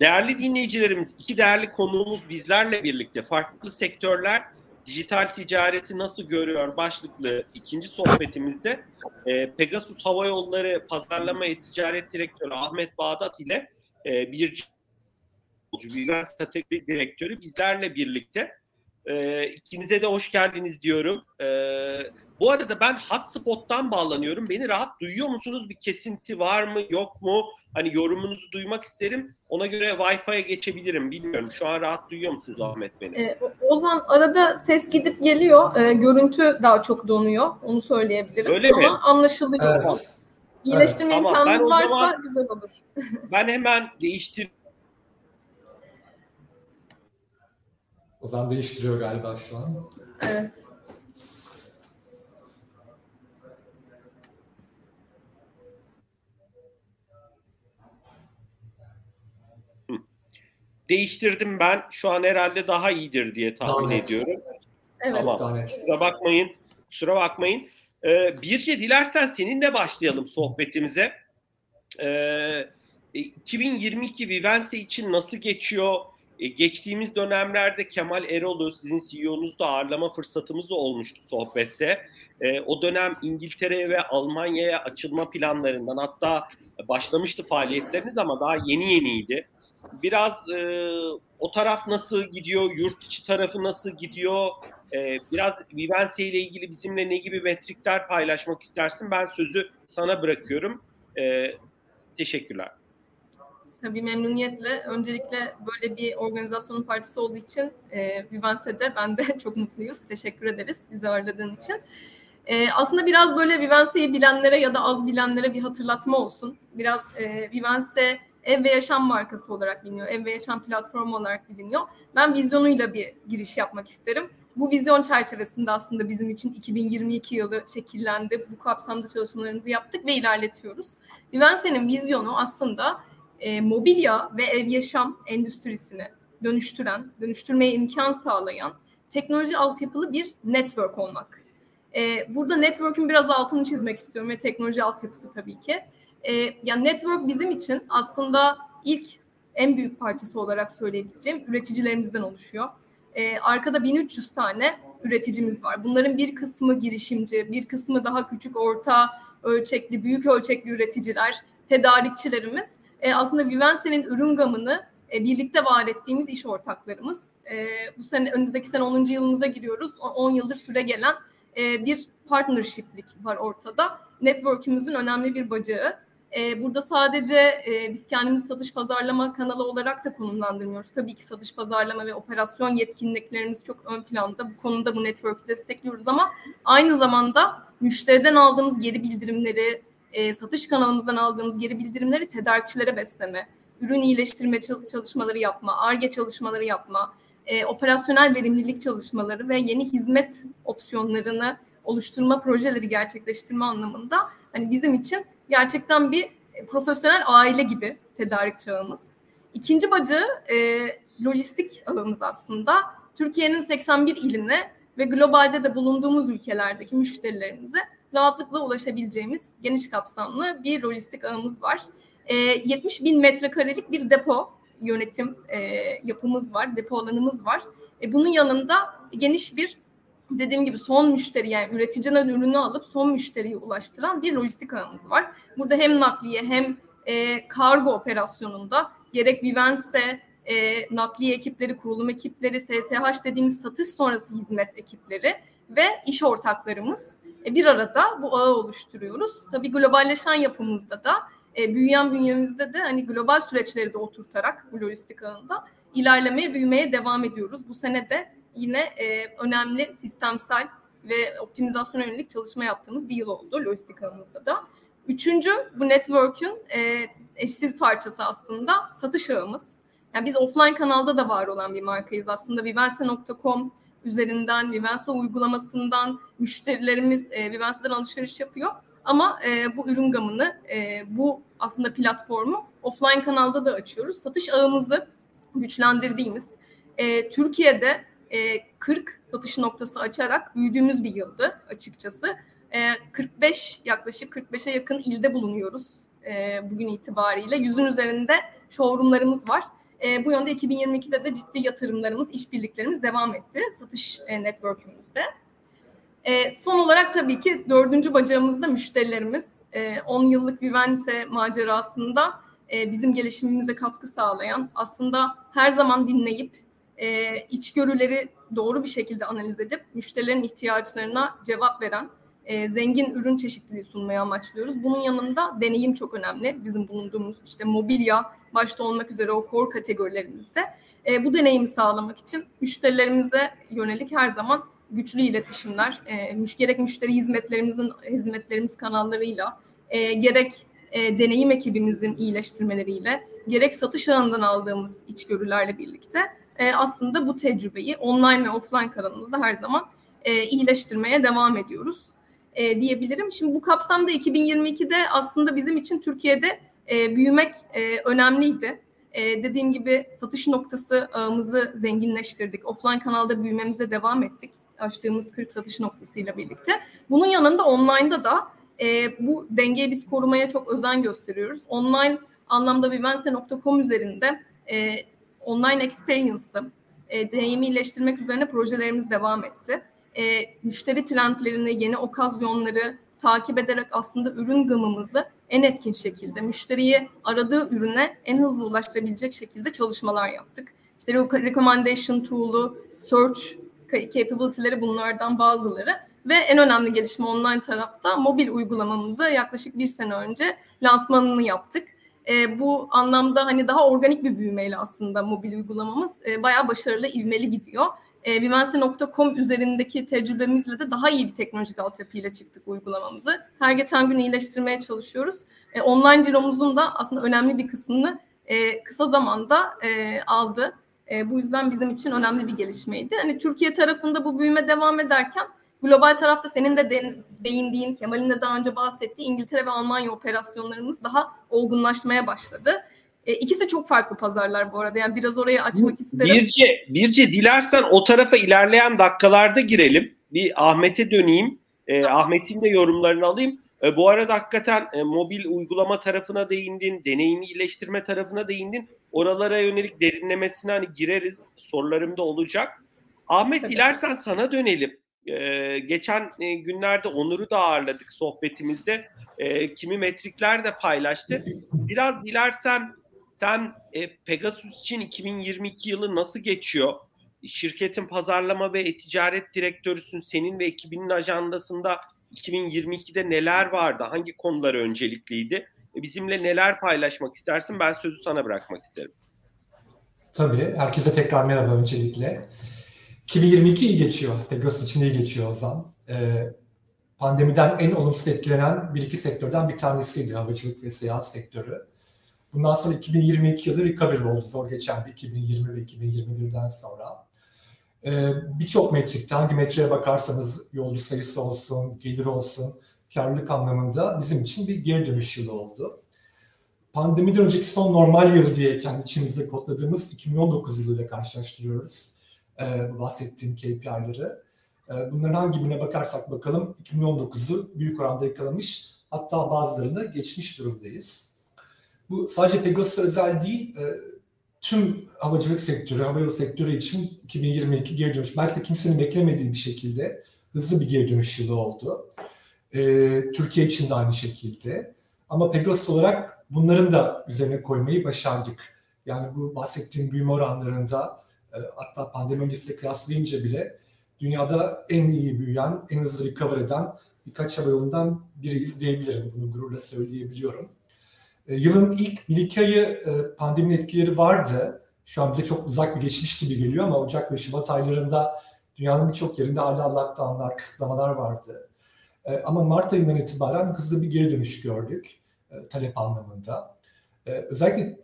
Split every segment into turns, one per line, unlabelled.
Değerli dinleyicilerimiz, iki değerli konuğumuz bizlerle birlikte farklı sektörler dijital ticareti nasıl görüyor başlıklı ikinci sohbetimizde e, Pegasus Hava Yolları Pazarlama ve Ticaret Direktörü Ahmet Bağdat ile e, bir Vivens Kategori Direktörü bizlerle birlikte. E, ikinize de hoş geldiniz diyorum. E, bu arada ben hotspot'tan bağlanıyorum. Beni rahat duyuyor musunuz? Bir kesinti var mı yok mu? Hani yorumunuzu duymak isterim. Ona göre Wi-Fi'ye geçebilirim. Bilmiyorum. Şu an rahat duyuyor musunuz Ahmet beni?
Ee, Ozan arada ses gidip geliyor. Ee, görüntü daha çok donuyor. Onu söyleyebilirim.
Öyle
Ama
mi?
anlaşılıyor.
Evet.
İyileştirme
Evet. Tamam,
imkanınız
o
varsa
zaman-
güzel olur.
Ben hemen değiştir
Ozan değiştiriyor galiba şu an.
Evet.
Değiştirdim ben. Şu an herhalde daha iyidir diye tahmin
Daha net.
ediyorum.
Evet.
Tamam.
Daha net.
Kusura bakmayın. Kusura bakmayın. Ee, Birce dilersen seninle başlayalım sohbetimize. Ee, 2022 Vivense için nasıl geçiyor? Ee, geçtiğimiz dönemlerde Kemal Erol'u sizin CEO'nuzda ağırlama fırsatımız olmuştu sohbette. Ee, o dönem İngiltere'ye ve Almanya'ya açılma planlarından hatta başlamıştı faaliyetleriniz ama daha yeni yeniydi. Biraz e, o taraf nasıl gidiyor, yurt içi tarafı nasıl gidiyor? Ee, biraz Vivense ile ilgili bizimle ne gibi metrikler paylaşmak istersin? Ben sözü sana bırakıyorum. Ee, teşekkürler.
Tabii memnuniyetle. Öncelikle böyle bir organizasyonun partisi olduğu için e, Vivense'de ben de çok mutluyuz. Teşekkür ederiz bizi ağırladığın için. E, aslında biraz böyle Vivense'yi bilenlere ya da az bilenlere bir hatırlatma olsun. Biraz e, Vivense ev ve yaşam markası olarak biliniyor. Ev ve yaşam platformu olarak biliniyor. Ben vizyonuyla bir giriş yapmak isterim. Bu vizyon çerçevesinde aslında bizim için 2022 yılı şekillendi. Bu kapsamda çalışmalarımızı yaptık ve ilerletiyoruz. Vivense'nin vizyonu aslında e, mobilya ve ev yaşam endüstrisini dönüştüren, dönüştürmeye imkan sağlayan teknoloji altyapılı bir network olmak. E, burada network'ün biraz altını çizmek istiyorum ve teknoloji altyapısı tabii ki. E, yani network bizim için aslında ilk en büyük parçası olarak söyleyebileceğim üreticilerimizden oluşuyor. E, arkada 1300 tane üreticimiz var. Bunların bir kısmı girişimci, bir kısmı daha küçük, orta ölçekli, büyük ölçekli üreticiler, tedarikçilerimiz e, aslında Vivense'nin ürün gamını e, birlikte var ettiğimiz iş ortaklarımız. E, bu sene önümüzdeki sene 10. yılımıza giriyoruz. O- 10 yıldır süre gelen e, bir partnershiplik var ortada. Network'ümüzün önemli bir bacağı. E, burada sadece e, biz kendimizi satış pazarlama kanalı olarak da konumlandırmıyoruz. Tabii ki satış pazarlama ve operasyon yetkinliklerimiz çok ön planda. Bu konuda bu network'ü destekliyoruz ama aynı zamanda müşteriden aldığımız geri bildirimleri, e, satış kanalımızdan aldığımız geri bildirimleri tedarikçilere besleme, ürün iyileştirme çal- çalışmaları yapma, ARGE çalışmaları yapma, e, operasyonel verimlilik çalışmaları ve yeni hizmet opsiyonlarını oluşturma projeleri gerçekleştirme anlamında hani bizim için gerçekten bir e, profesyonel aile gibi tedarik çağımız. İkinci bacağı e, lojistik ağımız aslında. Türkiye'nin 81 iline ve globalde de bulunduğumuz ülkelerdeki müşterilerimize rahatlıkla ulaşabileceğimiz geniş kapsamlı bir lojistik ağımız var. E, 70 bin metrekarelik bir depo yönetim e, yapımız var, depo alanımız var. E, bunun yanında geniş bir dediğim gibi son müşteri yani üreticiden ürünü alıp son müşteriye ulaştıran bir lojistik ağımız var. Burada hem nakliye hem e, kargo operasyonunda gerek Vivense, e, nakliye ekipleri, kurulum ekipleri, SSH dediğimiz satış sonrası hizmet ekipleri ve iş ortaklarımız e, bir arada bu ağı oluşturuyoruz. Tabii globalleşen yapımızda da e, büyüyen bünyemizde de hani global süreçleri de oturtarak bu lojistik ağında ilerlemeye, büyümeye devam ediyoruz. Bu sene de yine e, önemli sistemsel ve optimizasyona yönelik çalışma yaptığımız bir yıl oldu lojistik ağımızda da. Üçüncü bu network'ün e, eşsiz parçası aslında satış ağımız. Yani biz offline kanalda da var olan bir markayız aslında. Vivense.com üzerinden, Vivense uygulamasından müşterilerimiz e, Vivense'den alışveriş yapıyor. Ama e, bu ürün gamını, e, bu aslında platformu offline kanalda da açıyoruz. Satış ağımızı güçlendirdiğimiz, e, Türkiye'de 40 satış noktası açarak büyüdüğümüz bir yıldı açıkçası. E, 45 yaklaşık 45'e yakın ilde bulunuyoruz e, bugün itibariyle. Yüzün üzerinde showroomlarımız var. E, bu yönde 2022'de de ciddi yatırımlarımız, işbirliklerimiz devam etti satış e, network'ümüzde. E, son olarak tabii ki dördüncü bacağımızda müşterilerimiz. E, 10 yıllık Vivense macerasında e, bizim gelişimimize katkı sağlayan, aslında her zaman dinleyip e, içgörüleri doğru bir şekilde analiz edip müşterilerin ihtiyaçlarına cevap veren e, zengin ürün çeşitliliği sunmaya amaçlıyoruz. Bunun yanında deneyim çok önemli. Bizim bulunduğumuz işte mobilya başta olmak üzere o core kategorilerimizde. E, bu deneyimi sağlamak için müşterilerimize yönelik her zaman güçlü iletişimler, e, gerek müşteri hizmetlerimizin hizmetlerimiz kanallarıyla, e, gerek e, deneyim ekibimizin iyileştirmeleriyle, gerek satış ağından aldığımız içgörülerle birlikte e, aslında bu tecrübeyi online ve offline kanalımızda her zaman e, iyileştirmeye devam ediyoruz e, diyebilirim. Şimdi bu kapsamda 2022'de aslında bizim için Türkiye'de e, büyümek e, önemliydi. E, dediğim gibi satış noktası ağımızı zenginleştirdik. Offline kanalda büyümemize devam ettik. Açtığımız 40 satış noktasıyla birlikte. Bunun yanında online'da da e, bu dengeyi biz korumaya çok özen gösteriyoruz. Online anlamda vivense.com üzerinde e, online experience'ı e, deneyimi iyileştirmek üzerine projelerimiz devam etti. E, müşteri trendlerini, yeni okazyonları takip ederek aslında ürün gamımızı en etkin şekilde müşteriyi aradığı ürüne en hızlı ulaştırabilecek şekilde çalışmalar yaptık. İşte recommendation tool'u, search capability'leri bunlardan bazıları ve en önemli gelişme online tarafta mobil uygulamamızı yaklaşık bir sene önce lansmanını yaptık. E, bu anlamda hani daha organik bir büyümeyle aslında mobil uygulamamız e, bayağı başarılı, ivmeli gidiyor. E, Vivense.com üzerindeki tecrübemizle de daha iyi bir teknolojik altyapıyla çıktık uygulamamızı. Her geçen gün iyileştirmeye çalışıyoruz. E, online ciromuzun da aslında önemli bir kısmını e, kısa zamanda e, aldı. E, bu yüzden bizim için önemli bir gelişmeydi. Hani Türkiye tarafında bu büyüme devam ederken Global tarafta senin de de, değindiğin, Kemal'in de daha önce bahsettiği İngiltere ve Almanya operasyonlarımız daha olgunlaşmaya başladı. E, ikisi çok farklı pazarlar bu arada. Yani biraz orayı açmak isterim.
Birce, Birce dilersen o tarafa ilerleyen dakikalarda girelim. Bir Ahmet'e döneyim. E, Ahmet'in de yorumlarını alayım. E, bu arada hakikaten e, mobil uygulama tarafına değindin, deneyimi iyileştirme tarafına değindin. Oralara yönelik derinlemesine hani gireriz. Sorularım da olacak. Ahmet Tabii. dilersen sana dönelim. Ee, geçen e, günlerde Onur'u da ağırladık sohbetimizde. E, kimi metrikler de paylaştı. Biraz dilersen sen e, Pegasus için 2022 yılı nasıl geçiyor? Şirketin pazarlama ve e-ticaret direktörüsün. Senin ve ekibinin ajandasında 2022'de neler vardı? Hangi konular öncelikliydi? E, bizimle neler paylaşmak istersin? Ben sözü sana bırakmak isterim.
Tabii. Herkese tekrar merhaba öncelikle. 2022 iyi geçiyor. Pegasus için iyi geçiyor Ozan. Ee, pandemiden en olumsuz etkilenen bir iki sektörden bir tanesiydi havacılık ve seyahat sektörü. Bundan sonra 2022 yılı recovery oldu zor geçen bir 2020 ve 2021'den sonra. Ee, Birçok metrikte hangi metriğe bakarsanız yolcu sayısı olsun, gelir olsun, karlılık anlamında bizim için bir geri dönüş yılı oldu. Pandemiden önceki son normal yıl diye kendi içimizde kodladığımız 2019 yılıyla karşılaştırıyoruz e, bahsettiğim KPI'leri. E, bunların hangi birine bakarsak bakalım 2019'u büyük oranda yakalamış hatta bazılarını geçmiş durumdayız. Bu sadece Pegasus'a özel değil, e, tüm havacılık sektörü, havayolu sektörü için 2022 geri dönüş, belki de kimsenin beklemediği bir şekilde hızlı bir geri dönüş yılı oldu. E, Türkiye için de aynı şekilde. Ama Pegasus olarak bunların da üzerine koymayı başardık. Yani bu bahsettiğim büyüme oranlarında hatta pandemi öncesiyle kıyaslayınca bile dünyada en iyi büyüyen, en hızlı recover eden birkaç hava yolundan biriyiz diyebilirim. Bunu gururla söyleyebiliyorum. E, yılın ilk bir iki ayı e, pandeminin etkileri vardı. Şu an bize çok uzak bir geçmiş gibi geliyor ama Ocak ve Şubat aylarında dünyanın birçok yerinde hala lockdownlar, kısıtlamalar vardı. Ama Mart ayından itibaren hızlı bir geri dönüş gördük talep anlamında. Özellikle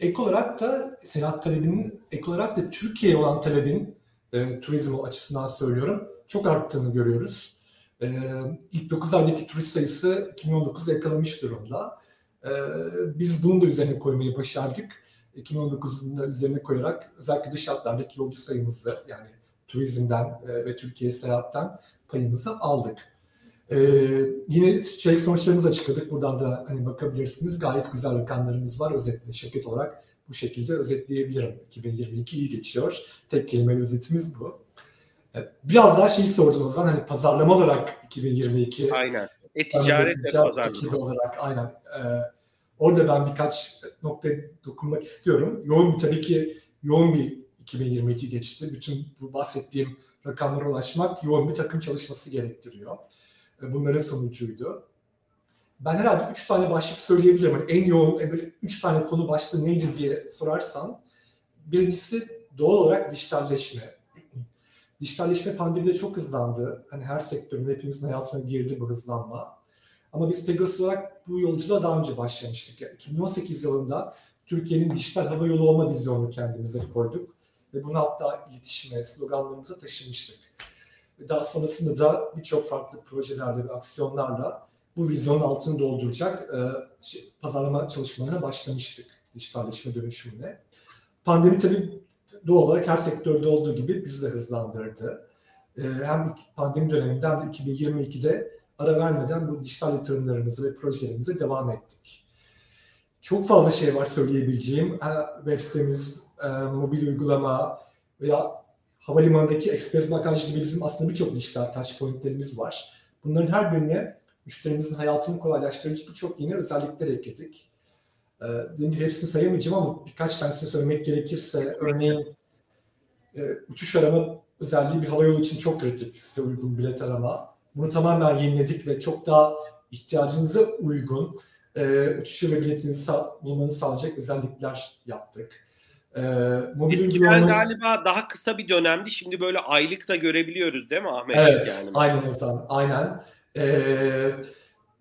ek olarak da seyahat talebinin, ek olarak da Türkiye'ye olan talebin e, turizm açısından söylüyorum çok arttığını görüyoruz. E, ilk 9 aydaki turist sayısı 2019'da yakalamış durumda. E, biz bunu da üzerine koymayı başardık. 2019'un da üzerine koyarak özellikle dış hatlardaki yolcu sayımızı yani turizmden e, ve Türkiye seyahatten payımızı aldık. Ee, yine çeyrek sonuçlarımızı açıkladık. Buradan da hani bakabilirsiniz. Gayet güzel rakamlarımız var. Özetle şirket olarak bu şekilde özetleyebilirim. 2022 iyi geçiyor. Tek kelimeyle özetimiz bu. Biraz daha şeyi sordun o zaman hani pazarlama olarak 2022
Aynen. E-ticaret ve pazarlama.
olarak aynen. Ee, orada ben birkaç noktaya dokunmak istiyorum. Yoğun bir tabii ki yoğun bir 2022 geçti. Bütün bu bahsettiğim rakamlara ulaşmak yoğun bir takım çalışması gerektiriyor. Ee, bunların sonucuydu. Ben herhalde üç tane başlık söyleyebilirim. Yani en yoğun, böyle üç tane konu başlığı neydi diye sorarsan. Birincisi doğal olarak dijitalleşme. Dijitalleşme pandemide çok hızlandı. Hani her sektörün hepimizin hayatına girdi bu hızlanma. Ama biz Pegasus olarak bu yolculuğa daha önce başlamıştık. Yani 2018 yılında Türkiye'nin dijital hava yolu olma vizyonunu kendimize koyduk. Ve bunu hatta iletişime, sloganlarımıza taşımıştık. Ve daha sonrasında da birçok farklı projelerle ve aksiyonlarla bu vizyonun altını dolduracak e, şey, pazarlama çalışmalarına başlamıştık dijitalleşme dönüşümüne. Pandemi tabii doğal olarak her sektörde olduğu gibi bizi de hızlandırdı. E, hem pandemi döneminde hem de 2022'de ara vermeden bu dijital yatırımlarımızı ve projelerimize devam ettik. Çok fazla şey var söyleyebileceğim. Web sitemiz, e, mobil uygulama veya havalimanındaki ekspres bagaj gibi bizim aslında birçok dijital touch pointlerimiz var. Bunların her birine müşterimizin hayatını kolaylaştırıcı birçok yeni özellikler ekledik. Ee, hepsini sayamayacağım ama birkaç tanesini söylemek gerekirse örneğin e, uçuş arama özelliği bir havayolu için çok kritik size uygun bilet arama. Bunu tamamen yeniledik ve çok daha ihtiyacınıza uygun e, uçuşu ve biletinizi bulmanızı sağlayacak özellikler yaptık.
E, mobil uygulamanız... galiba daha kısa bir dönemdi. Şimdi böyle aylık da görebiliyoruz değil mi Ahmet?
Evet, yani. aynen Ozan, aynen. Ee,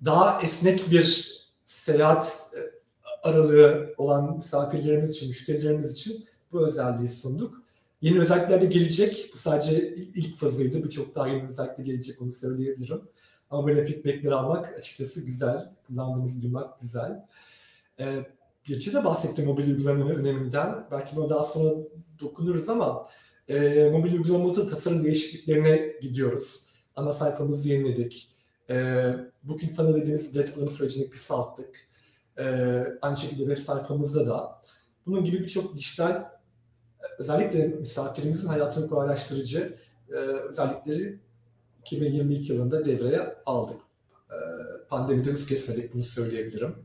daha esnek bir seyahat e, aralığı olan misafirlerimiz için, müşterilerimiz için bu özelliği sunduk. Yeni özellikler de gelecek. Bu sadece ilk fazıydı. Birçok daha yeni özellikler gelecek onu söyleyebilirim. Ama böyle feedbackleri almak açıkçası güzel. Kullandığımız duymak güzel. Ee, Birçi de bahsetti mobil uygulamanın öneminden. Belki buna daha sonra dokunuruz ama e, mobil uygulamamızın tasarım değişikliklerine gidiyoruz. Ana sayfamızı yeniledik. E, Booking Funnel dediğimiz bilet alım sürecini kısalttık. E, aynı şekilde web sayfamızda da. Bunun gibi birçok dijital özellikle misafirimizin hayatını kolaylaştırıcı e, özellikleri 2022 yılında devreye aldık. E, pandemide kesmedik bunu söyleyebilirim.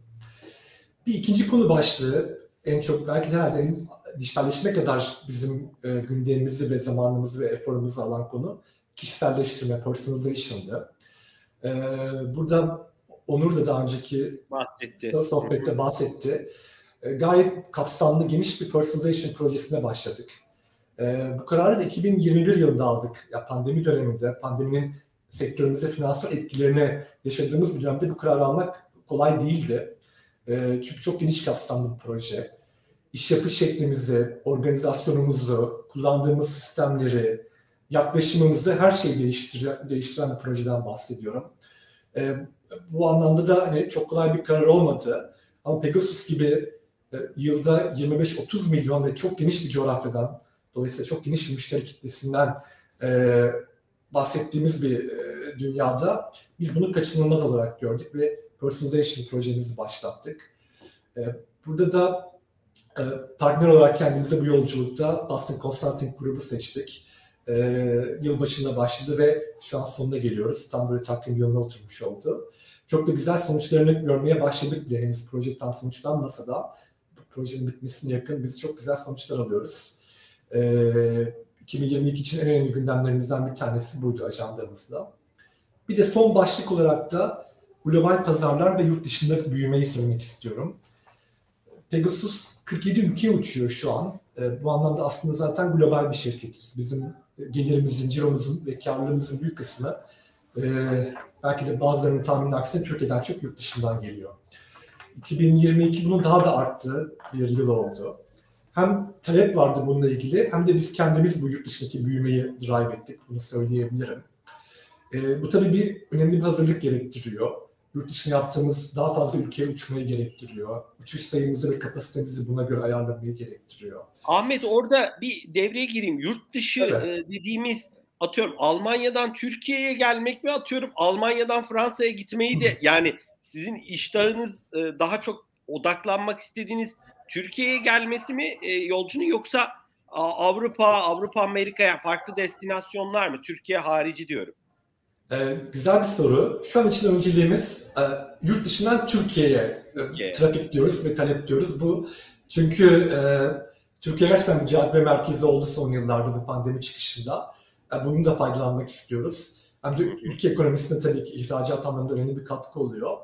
Bir ikinci konu başlığı en çok belki de herhalde dijitalleşme kadar bizim e, gündemimizi ve zamanımızı ve eforumuzu alan konu kişiselleştirme, personalization'dı. Ee, burada Onur da daha önceki bahsetti. sohbette bahsetti. Ee, gayet kapsamlı, geniş bir personalization projesine başladık. Ee, bu kararı da 2021 yılında aldık. Ya pandemi döneminde, pandeminin sektörümüze finansal etkilerini yaşadığımız bir dönemde bu kararı almak kolay değildi. Ee, çünkü çok geniş kapsamlı bir proje. İş yapış şeklimizi, organizasyonumuzu, kullandığımız sistemleri, yaklaşımımızı her şeyi değiştiren, değiştiren bir projeden bahsediyorum. E, bu anlamda da hani çok kolay bir karar olmadı. Ama Pegasus gibi e, yılda 25-30 milyon ve çok geniş bir coğrafyadan, dolayısıyla çok geniş bir müşteri kitlesinden e, bahsettiğimiz bir e, dünyada biz bunu kaçınılmaz olarak gördük ve personalization projemizi başlattık. E, burada da e, partner olarak kendimize bu yolculukta Boston Consulting grubu seçtik e, yılbaşında başladı ve şu an sonuna geliyoruz. Tam böyle takvim yılına oturmuş oldu. Çok da güzel sonuçlarını görmeye başladık bile. Henüz proje tam sonuçlanmasa da projenin bitmesine yakın biz çok güzel sonuçlar alıyoruz. E, 2022 için en önemli gündemlerimizden bir tanesi buydu ajandamızda. Bir de son başlık olarak da global pazarlar ve yurt dışında büyümeyi söylemek istiyorum. Pegasus 47 ülkeye uçuyor şu an. E, bu anlamda aslında zaten global bir şirketiz. Bizim gelirimizin, ciromuzun ve karlılığımızın büyük kısmı e, belki de bazılarının tahminin aksine Türkiye'den çok yurt dışından geliyor. 2022 bunun daha da arttığı bir yıl oldu. Hem talep vardı bununla ilgili hem de biz kendimiz bu yurt dışındaki büyümeyi drive ettik. Bunu söyleyebilirim. E, bu tabii bir önemli bir hazırlık gerektiriyor yurt dışına yaptığımız daha fazla ülkeye uçmayı gerektiriyor. Uçuş sayımızı ve kapasitemizi buna göre ayarlamayı gerektiriyor.
Ahmet orada bir devreye gireyim. Yurt dışı evet. dediğimiz atıyorum Almanya'dan Türkiye'ye gelmek mi atıyorum Almanya'dan Fransa'ya gitmeyi de yani sizin iştahınız daha çok odaklanmak istediğiniz Türkiye'ye gelmesi mi e, yolcunun yoksa Avrupa, Avrupa Amerika'ya farklı destinasyonlar mı? Türkiye harici diyorum.
Ee, güzel bir soru. Şu an için önceliğimiz e, yurt dışından Türkiye'ye e, trafik diyoruz ve talep diyoruz. Bu çünkü e, Türkiye gerçekten bir cazibe merkezi oldu son yıllarda bu pandemi çıkışında. E, bunun da faydalanmak istiyoruz. Hem de ülke ekonomisine tabii ki ihracat anlamında önemli bir katkı oluyor.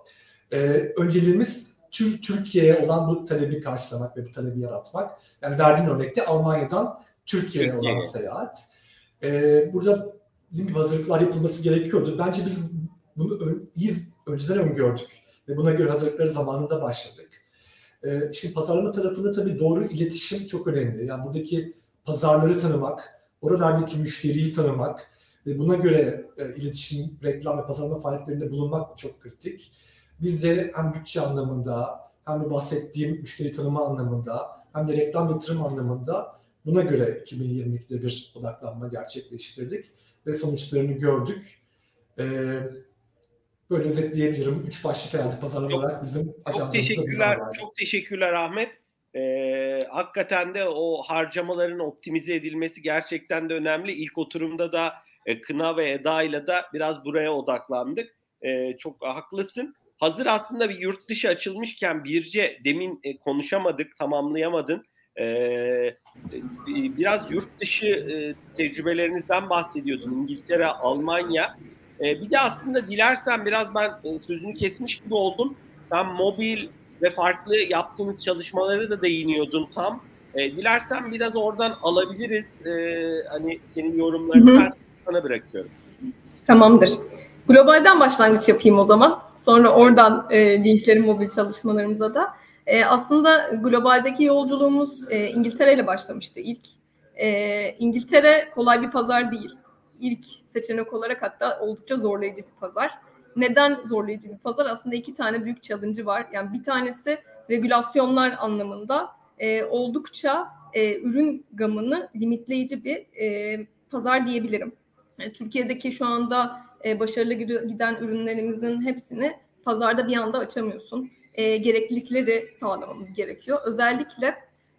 E, önceliğimiz Tür Türkiye'ye olan bu talebi karşılamak ve bu talebi yaratmak. Yani verdiğin örnekte Almanya'dan Türkiye'ye Türkiye. olan seyahat. E, burada bizim gibi hazırlıklar yapılması gerekiyordu. Bence biz bunu iyi önceden öngördük ve buna göre hazırlıkları zamanında başladık. E, şimdi pazarlama tarafında tabii doğru iletişim çok önemli. Yani buradaki pazarları tanımak, oralardaki müşteriyi tanımak ve buna göre e, iletişim, reklam ve pazarlama faaliyetlerinde bulunmak çok kritik. Biz de hem bütçe anlamında hem de bahsettiğim müşteri tanıma anlamında hem de reklam yatırım anlamında buna göre 2022'de bir odaklanma gerçekleştirdik ve sonuçlarını gördük. Ee, böyle özetleyebilirim. Üç başlık herhalde pazarlama olarak bizim
ajandamızda Çok teşekkürler, çok teşekkürler Ahmet. Ee, hakikaten de o harcamaların optimize edilmesi gerçekten de önemli. İlk oturumda da e, Kına ve Eda ile de biraz buraya odaklandık. E, çok haklısın. Hazır aslında bir yurt dışı açılmışken Birce demin e, konuşamadık, tamamlayamadın. E, biraz yurt dışı e, tecrübelerinizden bahsediyordun. İngiltere, Almanya. E, bir de aslında dilersen biraz ben e, sözünü kesmiş gibi oldum. Sen mobil ve farklı yaptığınız çalışmaları da değiniyordun tam. E, dilersen biraz oradan alabiliriz. E, hani senin yorumlarını ben sana bırakıyorum.
Tamamdır. Globalden başlangıç yapayım o zaman. Sonra oradan e, linklerim mobil çalışmalarımıza da. E, aslında globaldeki yolculuğumuz e, İngiltere ile başlamıştı ilk. E, İngiltere kolay bir pazar değil. İlk seçenek olarak hatta oldukça zorlayıcı bir pazar. Neden zorlayıcı bir pazar? Aslında iki tane büyük challenge'ı var. Yani bir tanesi regülasyonlar anlamında e, oldukça e, ürün gamını limitleyici bir e, pazar diyebilirim. Yani Türkiye'deki şu anda e, başarılı giden ürünlerimizin hepsini pazarda bir anda açamıyorsun. E, gereklilikleri sağlamamız gerekiyor. Özellikle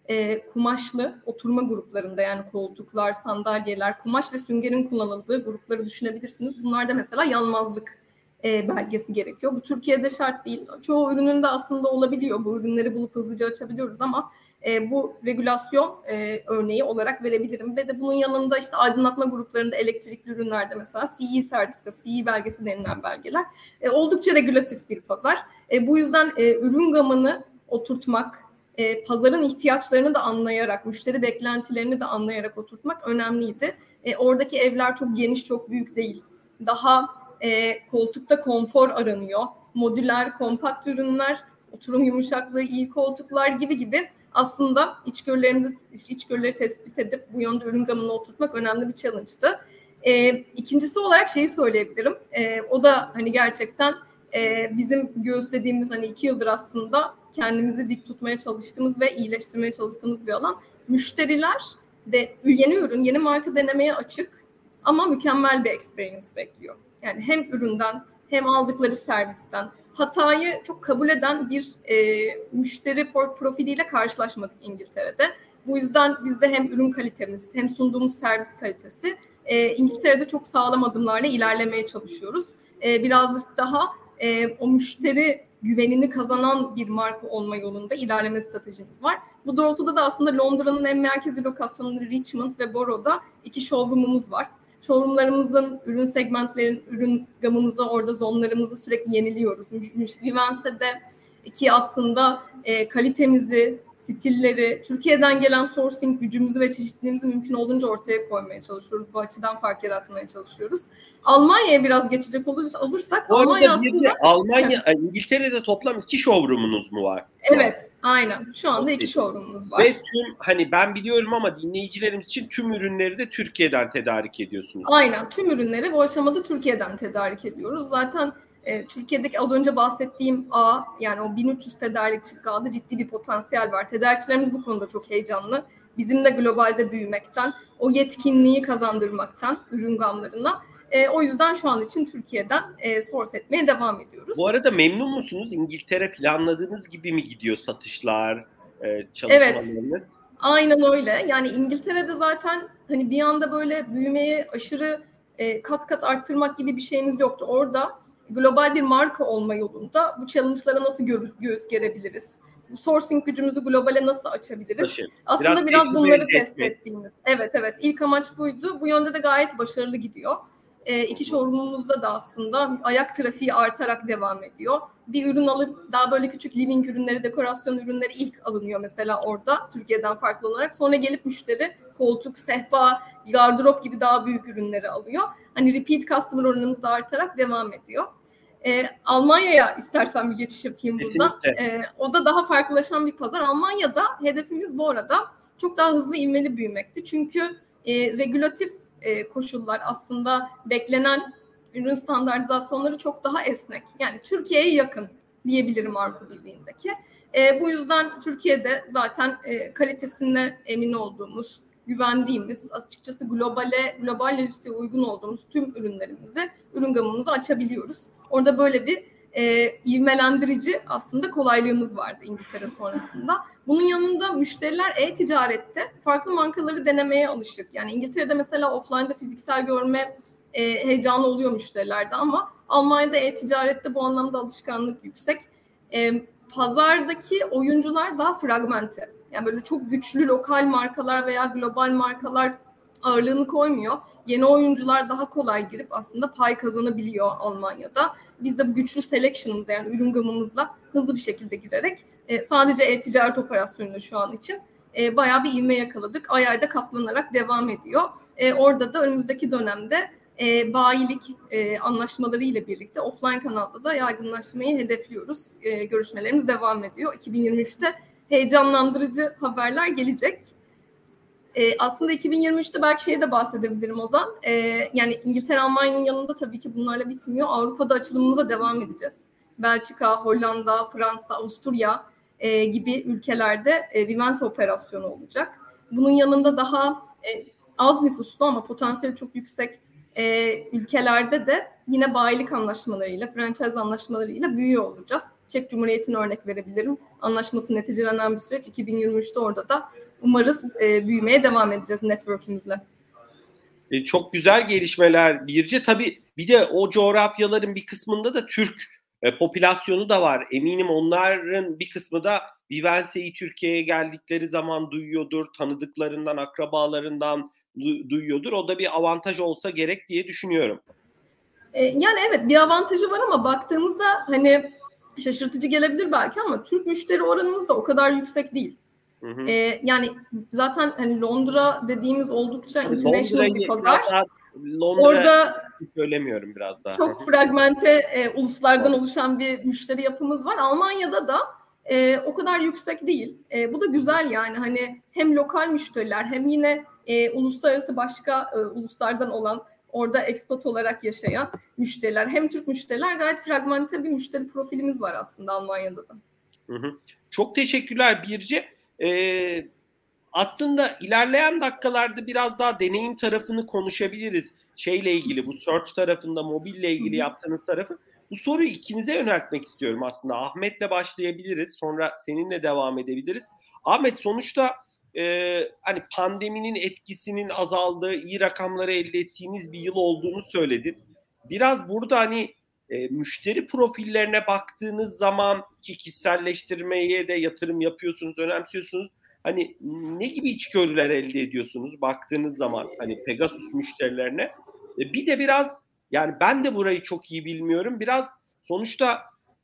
e, kumaşlı oturma gruplarında yani koltuklar, sandalyeler, kumaş ve süngerin kullanıldığı grupları düşünebilirsiniz. Bunlarda mesela yanmazlık e, belgesi gerekiyor. Bu Türkiye'de şart değil. Çoğu ürünün de aslında olabiliyor. Bu ürünleri bulup hızlıca açabiliyoruz ama e, bu regülasyon e, örneği olarak verebilirim. Ve de bunun yanında işte aydınlatma gruplarında elektrikli ürünlerde mesela CE sertifika, CE belgesi denilen belgeler e, oldukça regülatif bir pazar. E, bu yüzden e, ürün gamını oturtmak, e, pazarın ihtiyaçlarını da anlayarak, müşteri beklentilerini de anlayarak oturtmak önemliydi. E, oradaki evler çok geniş, çok büyük değil. Daha e, koltukta konfor aranıyor. Modüler, kompakt ürünler, oturum yumuşaklığı, iyi koltuklar gibi gibi aslında içgörülerimizi, içgörüleri tespit edip bu yönde ürün gamını oturtmak önemli bir challenge'dı. E, ikincisi olarak şeyi söyleyebilirim. E, o da hani gerçekten e, bizim göğüslediğimiz hani iki yıldır aslında kendimizi dik tutmaya çalıştığımız ve iyileştirmeye çalıştığımız bir alan. Müşteriler de yeni ürün, yeni marka denemeye açık ama mükemmel bir experience bekliyor. Yani hem üründen hem aldıkları servisten hatayı çok kabul eden bir e, müşteri profiliyle karşılaşmadık İngiltere'de. Bu yüzden bizde hem ürün kalitemiz hem sunduğumuz servis kalitesi e, İngiltere'de çok sağlam adımlarla ilerlemeye çalışıyoruz. E, birazcık daha e, o müşteri güvenini kazanan bir marka olma yolunda ilerleme stratejimiz var. Bu doğrultuda da aslında Londra'nın en merkezi lokasyonları Richmond ve Borough'da iki showroom'umuz var showroomlarımızın ürün segmentlerin, ürün gamımızı, orada zonlarımızı sürekli yeniliyoruz. Vivense'de ki aslında e, kalitemizi, stilleri, Türkiye'den gelen sourcing gücümüzü ve çeşitliliğimizi mümkün olduğunca ortaya koymaya çalışıyoruz. Bu açıdan fark yaratmaya çalışıyoruz. Almanya'ya biraz geçecek olursak
Bu Almanya aslında... Bir Almanya, İngiltere'de toplam iki showroom'unuz mu var?
Evet, aynen. Şu anda iki showroom'umuz var.
Ve tüm hani ben biliyorum ama dinleyicilerimiz için tüm ürünleri de Türkiye'den tedarik ediyorsunuz.
Aynen. Tüm ürünleri bu aşamada Türkiye'den tedarik ediyoruz. Zaten e, Türkiye'deki az önce bahsettiğim ağ yani o 1300 tedarikçi ağda ciddi bir potansiyel var. Tedarikçilerimiz bu konuda çok heyecanlı. Bizim de globalde büyümekten, o yetkinliği kazandırmaktan ürün gamlarına. E, o yüzden şu an için Türkiye'den e, source etmeye devam ediyoruz.
Bu arada memnun musunuz? İngiltere planladığınız gibi mi gidiyor satışlar? e, çalışmalarınız.
Evet. Aynen öyle. Yani İngiltere'de zaten hani bir anda böyle büyümeyi aşırı e, kat kat arttırmak gibi bir şeyimiz yoktu. Orada global bir marka olma yolunda bu challenge'lara nasıl gö- göğüs gerebiliriz? Sourcing gücümüzü globale nasıl açabiliriz?
Taşı.
Aslında
Biraz
biraz, bunları test ettiğimiz. Evet evet ilk amaç buydu. Bu yönde de gayet başarılı gidiyor. E, iki showroom'umuzda da aslında ayak trafiği artarak devam ediyor. Bir ürün alıp daha böyle küçük living ürünleri, dekorasyon ürünleri ilk alınıyor mesela orada Türkiye'den farklı olarak. Sonra gelip müşteri koltuk, sehpa, gardırop gibi daha büyük ürünleri alıyor. Hani repeat customer oranımız da artarak devam ediyor. E, Almanya'ya istersen bir geçiş yapayım burada.
Kesinlikle.
E, o da daha farklılaşan bir pazar. Almanya'da hedefimiz bu arada çok daha hızlı ivmeli büyümekti. Çünkü e, regülatif e, koşullar aslında beklenen ürün standartizasyonları çok daha esnek. Yani Türkiye'ye yakın diyebilirim Avrupa Birliği'ndeki. E, bu yüzden Türkiye'de zaten e, kalitesine emin olduğumuz, güvendiğimiz, açıkçası globale, global lojistiğe uygun olduğumuz tüm ürünlerimizi, ürün gamımızı açabiliyoruz. Orada böyle bir e, ivmelendirici aslında kolaylığımız vardı İngiltere sonrasında. Bunun yanında müşteriler e-ticarette farklı markaları denemeye alışık. Yani İngiltere'de mesela offline'da fiziksel görme e, heyecanı oluyor müşterilerde ama Almanya'da e-ticarette bu anlamda alışkanlık yüksek. E, pazardaki oyuncular daha fragmente. Yani böyle çok güçlü lokal markalar veya global markalar ağırlığını koymuyor. Yeni oyuncular daha kolay girip aslında pay kazanabiliyor Almanya'da. Biz de bu güçlü selection'ımızla yani ürün gamımızla hızlı bir şekilde girerek e, sadece e-ticaret operasyonuyla şu an için e, bayağı bir ivme yakaladık. Ay ayda katlanarak devam ediyor. E, orada da önümüzdeki dönemde e, bayilik e, anlaşmaları ile birlikte offline kanalda da yaygınlaşmayı hedefliyoruz. E, görüşmelerimiz devam ediyor. 2023'te heyecanlandırıcı haberler gelecek. E, aslında 2023'te belki şeyi de bahsedebilirim Ozan. E, yani İngiltere, Almanya'nın yanında tabii ki bunlarla bitmiyor. Avrupa'da açılımımıza devam edeceğiz. Belçika, Hollanda, Fransa, Avusturya e, gibi ülkelerde e, Vivens operasyonu olacak. Bunun yanında daha e, az nüfuslu ama potansiyeli çok yüksek e, ülkelerde de yine bayilik anlaşmalarıyla, franchise anlaşmalarıyla büyüyor olacağız. Çek Cumhuriyeti'ne örnek verebilirim. Anlaşması neticelenen bir süreç. 2023'te orada da umarız e, büyümeye devam edeceğiz network'ümüzle.
E, çok güzel gelişmeler Birce. Tabii bir de o coğrafyaların bir kısmında da Türk e, popülasyonu da var. Eminim onların bir kısmı da Vivense'yi Türkiye'ye geldikleri zaman duyuyordur. Tanıdıklarından, akrabalarından du- duyuyordur. O da bir avantaj olsa gerek diye düşünüyorum.
E, yani evet bir avantajı var ama baktığımızda hani şaşırtıcı gelebilir belki ama Türk müşteri oranımız da o kadar yüksek değil.
Hı hı.
E, yani zaten hani Londra dediğimiz oldukça international
Londra'yı
bir pazar.
daha- Londra
Orada
söylemiyorum biraz daha.
çok fragmente e, uluslardan oluşan bir müşteri yapımız var. Almanya'da da e, o kadar yüksek değil. E, bu da güzel yani hani hem lokal müşteriler hem yine e, uluslararası başka e, uluslardan olan orada expat olarak yaşayan müşteriler hem Türk müşteriler gayet fragmente bir müşteri profilimiz var aslında Almanya'da da.
Hı hı. Çok teşekkürler Birce. Ee, aslında ilerleyen dakikalarda biraz daha deneyim tarafını konuşabiliriz. Şeyle ilgili bu search tarafında mobille ilgili yaptığınız tarafı. Bu soruyu ikinize yöneltmek istiyorum aslında. Ahmet'le başlayabiliriz. Sonra seninle devam edebiliriz. Ahmet sonuçta e, hani pandeminin etkisinin azaldığı, iyi rakamları elde ettiğiniz bir yıl olduğunu söyledin. Biraz burada hani e, müşteri profillerine baktığınız zaman ki kişiselleştirmeye de yatırım yapıyorsunuz, önemsiyorsunuz. Hani ne gibi içgörüler elde ediyorsunuz baktığınız zaman hani Pegasus müşterilerine? E, bir de biraz yani ben de burayı çok iyi bilmiyorum. Biraz sonuçta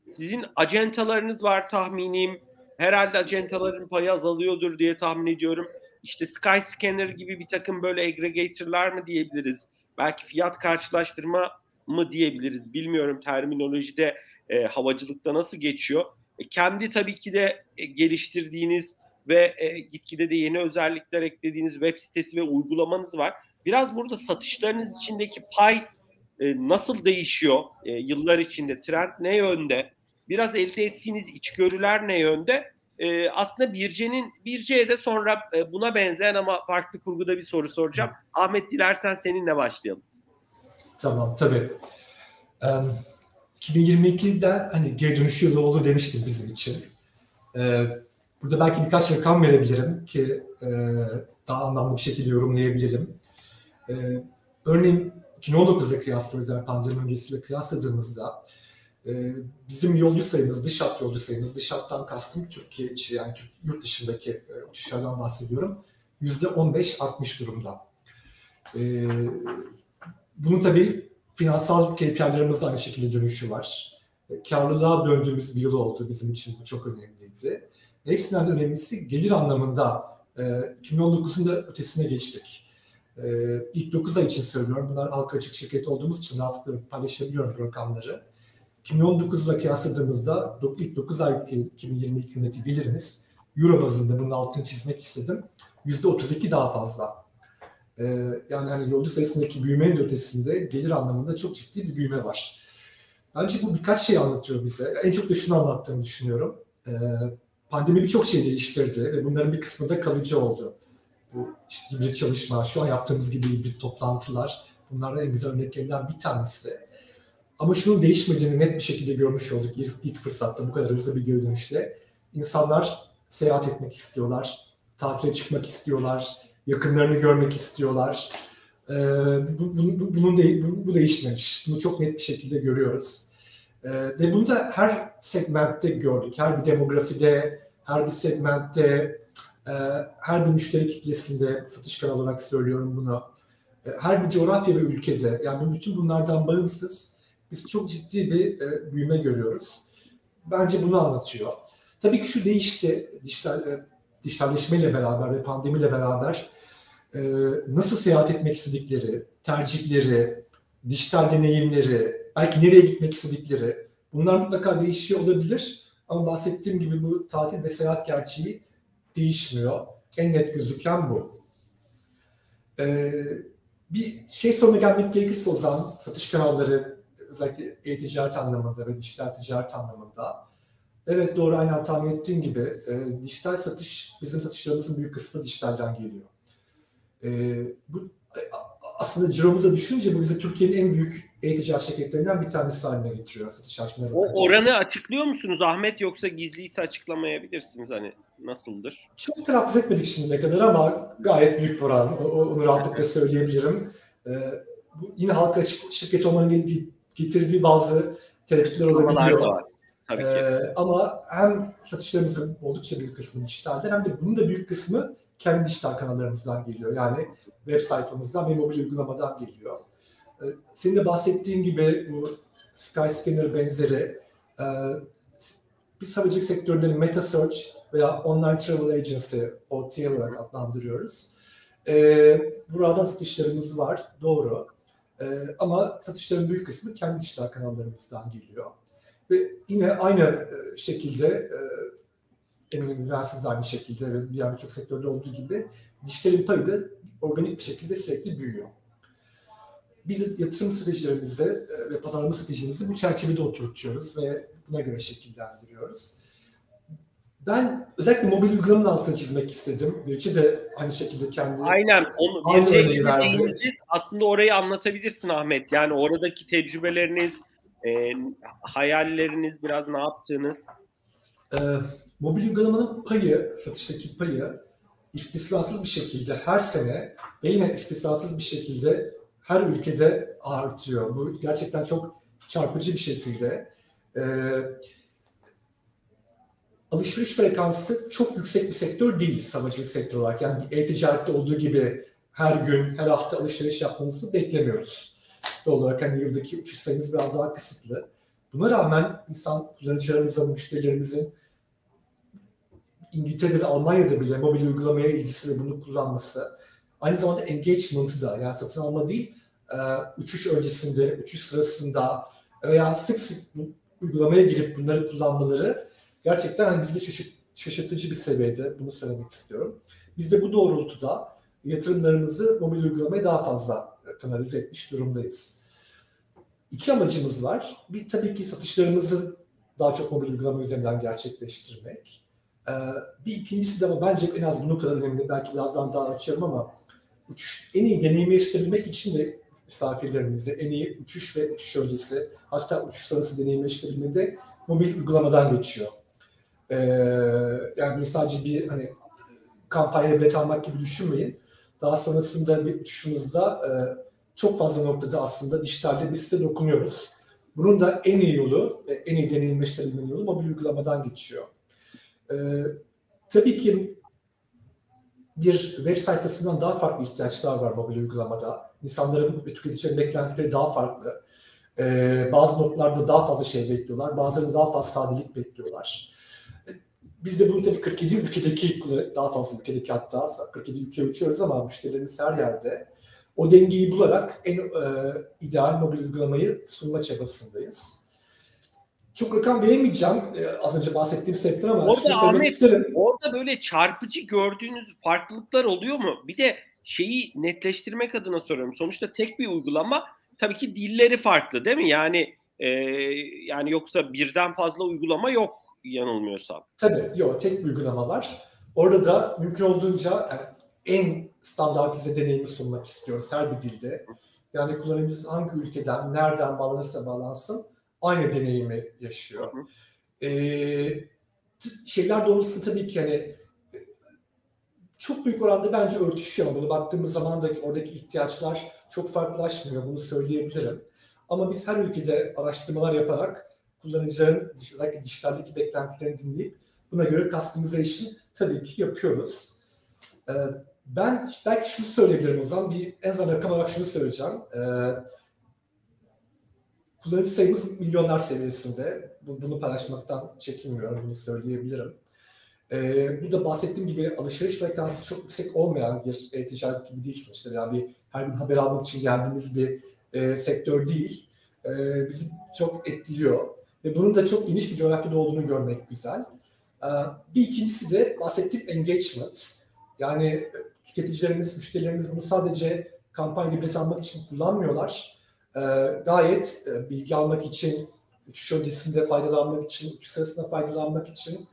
sizin acentalarınız var tahminim. Herhalde acentaların payı azalıyordur diye tahmin ediyorum. İşte Skyscanner gibi bir takım böyle aggregator'lar mı diyebiliriz? Belki fiyat karşılaştırma mı diyebiliriz bilmiyorum terminolojide e, havacılıkta nasıl geçiyor. E, kendi tabii ki de e, geliştirdiğiniz ve e, gitgide de yeni özellikler eklediğiniz web sitesi ve uygulamanız var. Biraz burada satışlarınız içindeki pay e, nasıl değişiyor e, yıllar içinde? Trend ne yönde? Biraz elde ettiğiniz içgörüler ne yönde? E, aslında Birce'nin Birce'ye de sonra e, buna benzeyen ama farklı kurguda bir soru soracağım. Ahmet dilersen seninle başlayalım.
Tamam tabii. Um, 2022'de hani geri dönüş yılı olur demiştim bizim için. Ee, Burada belki birkaç rakam verebilirim ki e, daha anlamlı bir şekilde yorumlayabilirim. E, örneğin 2019'da kıyaslıyoruz yani pandemi öncesiyle kıyasladığımızda e, bizim yolcu sayımız, dış hat yolcu sayımız, dış hattan kastım Türkiye içi yani yurt dışındaki e, uçuşlardan bahsediyorum. %15 artmış durumda. E, bunun tabii finansal KPI'lerimizde aynı şekilde dönüşü var. E, karlılığa döndüğümüz bir yıl oldu. Bizim için bu çok önemliydi. Hepsinden önemlisi gelir anlamında e, 2019'un da ötesine geçtik. E, ilk 9 ay için söylüyorum. Bunlar halka açık şirket olduğumuz için rahatlıkla paylaşabiliyorum rakamları. 2019'la kıyasladığımızda ilk 9 ay 2022 yılındaki gelirimiz Euro bazında bunun altını çizmek istedim. %32 daha fazla. Ee, yani hani yolcu sayısındaki büyümenin ötesinde gelir anlamında çok ciddi bir büyüme var. Bence bu birkaç şey anlatıyor bize. En çok da şunu anlattığını düşünüyorum. Ee, pandemi birçok şey değiştirdi ve bunların bir kısmı da kalıcı oldu. Bu işte hibrit çalışma, şu an yaptığımız gibi hibrit toplantılar, bunlardan en güzel örneklerinden bir tanesi. Ama şunun değişmediğini net bir şekilde görmüş olduk ilk, ilk fırsatta bu kadar hızlı bir geri dönüşle. İnsanlar seyahat etmek istiyorlar, tatile çıkmak istiyorlar, yakınlarını görmek istiyorlar. Ee, bu, bu, bunun de, bu, bu değişmemiş. Bunu çok net bir şekilde görüyoruz. Ee, ve bunu da her segmentte gördük. Her bir demografide, her bir segmentte, e, her bir müşteri kitlesinde, satış kanalı olarak söylüyorum bunu. E, her bir coğrafya ve ülkede, yani bütün bunlardan bağımsız biz çok ciddi bir e, büyüme görüyoruz. Bence bunu anlatıyor. Tabii ki şu değişti, dijital, e, dijitalleşmeyle beraber ve pandemiyle beraber e, nasıl seyahat etmek istedikleri, tercihleri, dijital deneyimleri, belki nereye gitmek istedikleri bunlar mutlaka değişiyor olabilir. Ama bahsettiğim gibi bu tatil ve seyahat gerçeği değişmiyor. En net gözüken bu. Ee, bir şey soruna gelmek gerekirse o zaman satış kanalları özellikle e-ticaret anlamında ve dijital ticaret anlamında Evet doğru aynen tahmin ettiğin gibi e, dijital satış bizim satışlarımızın büyük kısmı dijitalden geliyor. E, bu aslında ciromuza düşünce bu bizi Türkiye'nin en büyük e-ticaret şirketlerinden bir tanesi haline getiriyor satış hacmine
O oranı açıklıyor musunuz Ahmet yoksa gizliyse açıklamayabilirsiniz hani nasıldır?
Çok telaffuz etmedik şimdiye kadar ama gayet büyük bir oran. Onu rahatlıkla söyleyebilirim. Ee, bu yine halka açık şirket olmanın getirdiği bazı tereddütler olabiliyor. Da var. Tabii ki. Ee, ama hem satışlarımızın oldukça büyük kısmı dijitalden hem de bunun da büyük kısmı kendi dijital kanallarımızdan geliyor. Yani web sayfamızdan ve mobil uygulamadan geliyor. Ee, senin de bahsettiğin gibi bu Skyscanner benzeri e, biz havacılık sektöründe Meta Search veya Online Travel Agency, OTA olarak adlandırıyoruz. Ee, buradan satışlarımız var, doğru. Ee, ama satışların büyük kısmı kendi dijital kanallarımızdan geliyor. Ve yine aynı e, şekilde e, eminim de aynı şekilde ve diğer birçok sektörde olduğu gibi dijitalin payı da organik bir şekilde sürekli büyüyor. Biz yatırım stratejilerimizi e, ve pazarlama stratejimizi bu çerçevede oturtuyoruz ve buna göre şekillendiriyoruz. Ben özellikle mobil uygulamanın altını çizmek istedim. Birçi de aynı şekilde kendi
Aynen. Onu, bir aslında orayı anlatabilirsin Ahmet. Yani oradaki tecrübeleriniz, e, hayalleriniz, biraz ne yaptığınız?
E, mobil uygulamanın payı, satıştaki payı istisnasız bir şekilde her sene ve yine istisnasız bir şekilde her ülkede artıyor. Bu gerçekten çok çarpıcı bir şekilde. E, alışveriş frekansı çok yüksek bir sektör değil savcılık sektörü olarak. Yani e-ticarette olduğu gibi her gün, her hafta alışveriş yapmanızı beklemiyoruz doğal olarak hani yıldaki uçuş sayımız biraz daha kısıtlı. Buna rağmen insan kullanıcılarımızın, müşterilerimizin İngiltere'de ve Almanya'da bile mobil uygulamaya ilgisi ve bunu kullanması, aynı zamanda engagement'ı da yani satın alma değil, e, uçuş öncesinde, uçuş sırasında veya sık sık uygulamaya girip bunları kullanmaları gerçekten hani bizde şaşırt, şaşırtıcı bir seviyede bunu söylemek istiyorum. Biz de bu doğrultuda yatırımlarımızı mobil uygulamaya daha fazla kanalize etmiş durumdayız. İki amacımız var. Bir tabii ki satışlarımızı daha çok mobil uygulama üzerinden gerçekleştirmek. Ee, bir ikincisi de ama bence en az bunun kadar önemli. Belki birazdan daha açarım ama uçuş, en iyi deneyimi yaşatabilmek için de misafirlerimizi en iyi uçuş ve uçuş öncesi hatta uçuş sonrası deneyimleştirebilmede mobil uygulamadan geçiyor. Ee, yani sadece bir hani kampanya bilet almak gibi düşünmeyin. Daha sonrasında bir düşünümüzde e, çok fazla noktada aslında dijitalde biz size dokunuyoruz. Bunun da en iyi yolu, e, en iyi deneyimleştirilmenin yolu mobil uygulamadan geçiyor. Ee, tabii ki bir web sayfasından daha farklı ihtiyaçlar var mobil uygulamada. İnsanların ve tüketicilerin beklentileri daha farklı. Ee, bazı noktalarda daha fazla şey bekliyorlar, bazılarında daha fazla sadelik bekliyorlar. Ee, biz de bunu tabii 47 ülkedeki, daha fazla ülkedeki hatta 47 ülke uçuyoruz ama müşterilerimiz her yerde. O dengeyi bularak en e, ideal mobil uygulamayı sunma çabasındayız. Çok rakam veremeyeceğim e, az önce bahsettiğim sebepten ama
orada Ahmet, isterim. Orada böyle çarpıcı gördüğünüz farklılıklar oluyor mu? Bir de şeyi netleştirmek adına soruyorum. Sonuçta tek bir uygulama tabii ki dilleri farklı değil mi? Yani e, yani yoksa birden fazla uygulama yok yanılmıyorsam.
Tabii yok tek bir uygulama var. Orada da mümkün olduğunca yani en standartize deneyimi sunmak istiyoruz her bir dilde. Yani kullanıcımız hangi ülkeden, nereden bağlanırsa bağlansın aynı deneyimi yaşıyor. Hı hı. Ee, şeyler doğrultusunda tabii ki hani çok büyük oranda bence örtüşüyor. Bunu baktığımız zaman da oradaki ihtiyaçlar çok farklılaşmıyor. Bunu söyleyebilirim. Ama biz her ülkede araştırmalar yaparak kullanıcıların özellikle dijitaldeki beklentilerini dinleyip buna göre customization tabii ki yapıyoruz. Ee, ben belki şunu söyleyebilirim o zaman. Bir en azından rakam olarak şunu söyleyeceğim. Ee, kullanıcı sayımız milyonlar seviyesinde. Bunu paylaşmaktan çekinmiyorum, bunu söyleyebilirim. Ee, bu da bahsettiğim gibi alışveriş frekansı çok yüksek olmayan bir e, ticaret gibi değil sonuçta. Yani bir, her gün haber almak için geldiğimiz bir e, sektör değil. E, bizi çok etkiliyor. Ve bunun da çok geniş bir coğrafyada olduğunu görmek güzel. E, bir ikincisi de bahsettiğim engagement. Yani tüketicilerimiz, müşterilerimiz bunu sadece kampanya bilet almak için kullanmıyorlar. E, gayet e, bilgi almak için, uçuş öncesinde faydalanmak için, uçuş sırasında faydalanmak için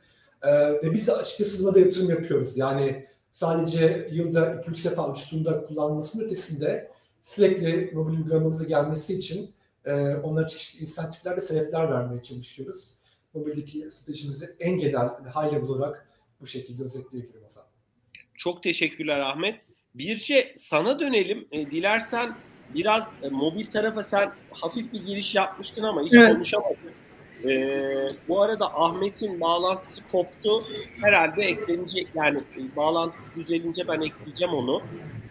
ee, ve biz de açıkçası buna da yatırım yapıyoruz. Yani sadece yılda 2-3 defa uçtuğunda kullanmasının ötesinde sürekli mobil uygulamamıza gelmesi için e, onlara çeşitli insentifler ve sebepler vermeye çalışıyoruz. Mobildeki stratejimizi en genel, high level olarak bu şekilde özetleyebilirim o zaman.
Çok teşekkürler Ahmet. Birce sana dönelim. E, dilersen biraz e, mobil tarafa sen hafif bir giriş yapmıştın ama hiç evet. konuşamadın. Ee, bu arada Ahmet'in bağlantısı koptu. Herhalde eklenecek yani bağlantısı düzelince ben ekleyeceğim onu.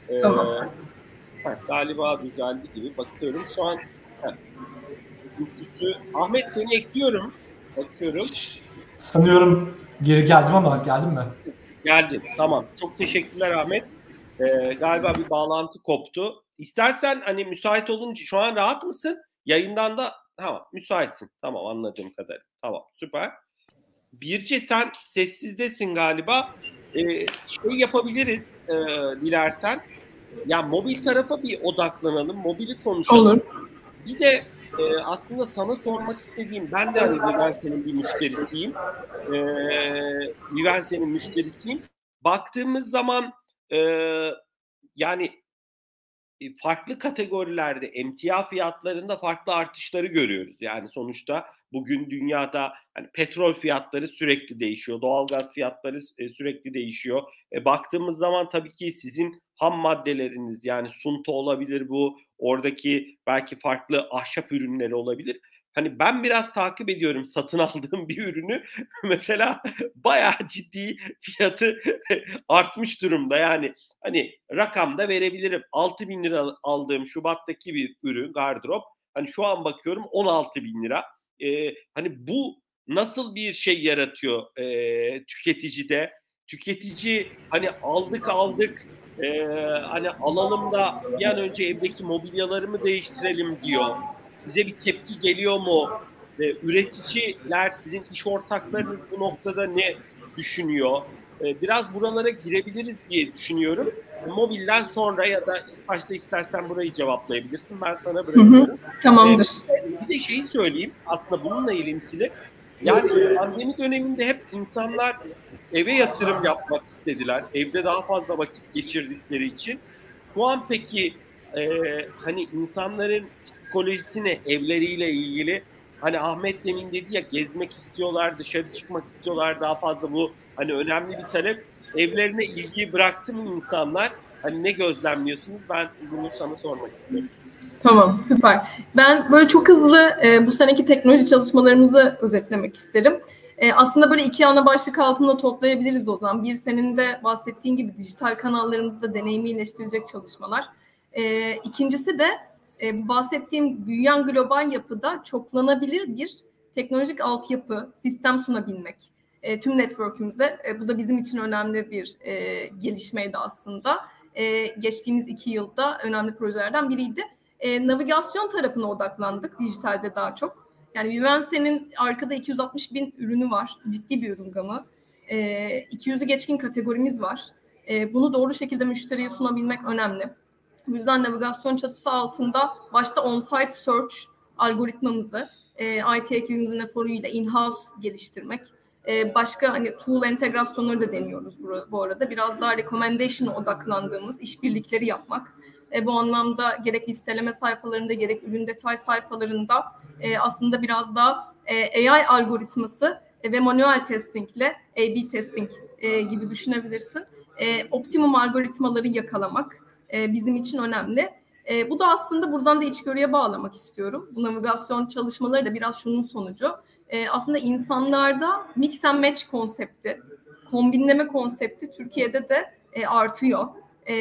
Ee, tamam. Heh, galiba düzeldi gibi bakıyorum. Şu an görüntüsü. Ahmet seni ekliyorum. Bakıyorum.
Sanıyorum geri geldim ama geldim mi?
Geldin. Tamam. Çok teşekkürler Ahmet. Ee, galiba bir bağlantı koptu. İstersen hani müsait olunca şu an rahat mısın? Yayından da Tamam müsaitsin. Tamam anladığım kadar. Tamam süper. Birce sen sessizdesin galiba. Ee, şey yapabiliriz e, dilersen. Ya mobil tarafa bir odaklanalım. Mobili konuşalım. Olur. Bir de e, aslında sana sormak istediğim, ben de hani Vivense'nin bir müşterisiyim. E, Vivense'nin müşterisiyim. Baktığımız zaman e, yani e, farklı kategorilerde emtia fiyatlarında farklı artışları görüyoruz. Yani sonuçta bugün dünyada hani petrol fiyatları sürekli değişiyor, doğalgaz fiyatları e, sürekli değişiyor. E, baktığımız zaman tabii ki sizin ham maddeleriniz yani sunta olabilir bu, oradaki belki farklı ahşap ürünleri olabilir. Hani ben biraz takip ediyorum satın aldığım bir ürünü. Mesela bayağı ciddi fiyatı artmış durumda. Yani hani rakamda verebilirim. 6 bin lira aldığım Şubat'taki bir ürün gardırop. Hani şu an bakıyorum 16 bin lira. Ee, hani bu nasıl bir şey yaratıyor e, tüketicide tüketici hani aldık aldık e, hani alalım da bir an önce evdeki mobilyalarımı değiştirelim diyor size bir tepki geliyor mu? E, üreticiler, sizin iş ortaklarınız bu noktada ne düşünüyor? E, biraz buralara girebiliriz diye düşünüyorum. Mobilden sonra ya da ilk başta istersen burayı cevaplayabilirsin. Ben sana bırakıyorum. Hı
hı, tamamdır.
E, bir de şeyi söyleyeyim. Aslında bununla ilintili. Yani pandemi döneminde hep insanlar eve yatırım yapmak istediler. Evde daha fazla vakit geçirdikleri için. Şu an peki e, hani insanların psikolojisini evleriyle ilgili hani Ahmet demin dedi ya gezmek istiyorlar, dışarı çıkmak istiyorlar daha fazla bu hani önemli bir talep. Evlerine ilgiyi bıraktı mı insanlar? Hani ne gözlemliyorsunuz? Ben bunu sana sormak istiyorum.
Tamam süper. Ben böyle çok hızlı e, bu seneki teknoloji çalışmalarımızı özetlemek isterim. E, aslında böyle iki ana başlık altında toplayabiliriz o zaman. Bir senin de bahsettiğin gibi dijital kanallarımızda deneyimi iyileştirecek çalışmalar. E, ikincisi de e, bahsettiğim büyüyen global yapıda çoklanabilir bir teknolojik altyapı, sistem sunabilmek e, tüm network'ümüze. E, bu da bizim için önemli bir e, gelişmeydi aslında. E, geçtiğimiz iki yılda önemli projelerden biriydi. E, navigasyon tarafına odaklandık dijitalde daha çok. Yani Vivense'nin arkada 260 bin ürünü var. Ciddi bir ürün gamı. E, 200'ü geçkin kategorimiz var. E, bunu doğru şekilde müşteriye sunabilmek önemli. Bu yüzden navigasyon çatısı altında başta on-site search algoritmamızı e, IT ekibimizin eforuyla in-house geliştirmek. E, başka hani tool entegrasyonları da deniyoruz bu, bu arada. Biraz daha recommendation'a odaklandığımız işbirlikleri yapmak. E, bu anlamda gerek listeleme sayfalarında gerek ürün detay sayfalarında e, aslında biraz daha e, AI algoritması e, ve manuel testingle A-B testing e, gibi düşünebilirsin. E, optimum algoritmaları yakalamak e, bizim için önemli. E, bu da aslında buradan da içgörüye bağlamak istiyorum. Bu navigasyon çalışmaları da biraz şunun sonucu. E, aslında insanlarda mix and match konsepti, kombinleme konsepti Türkiye'de de e, artıyor. E,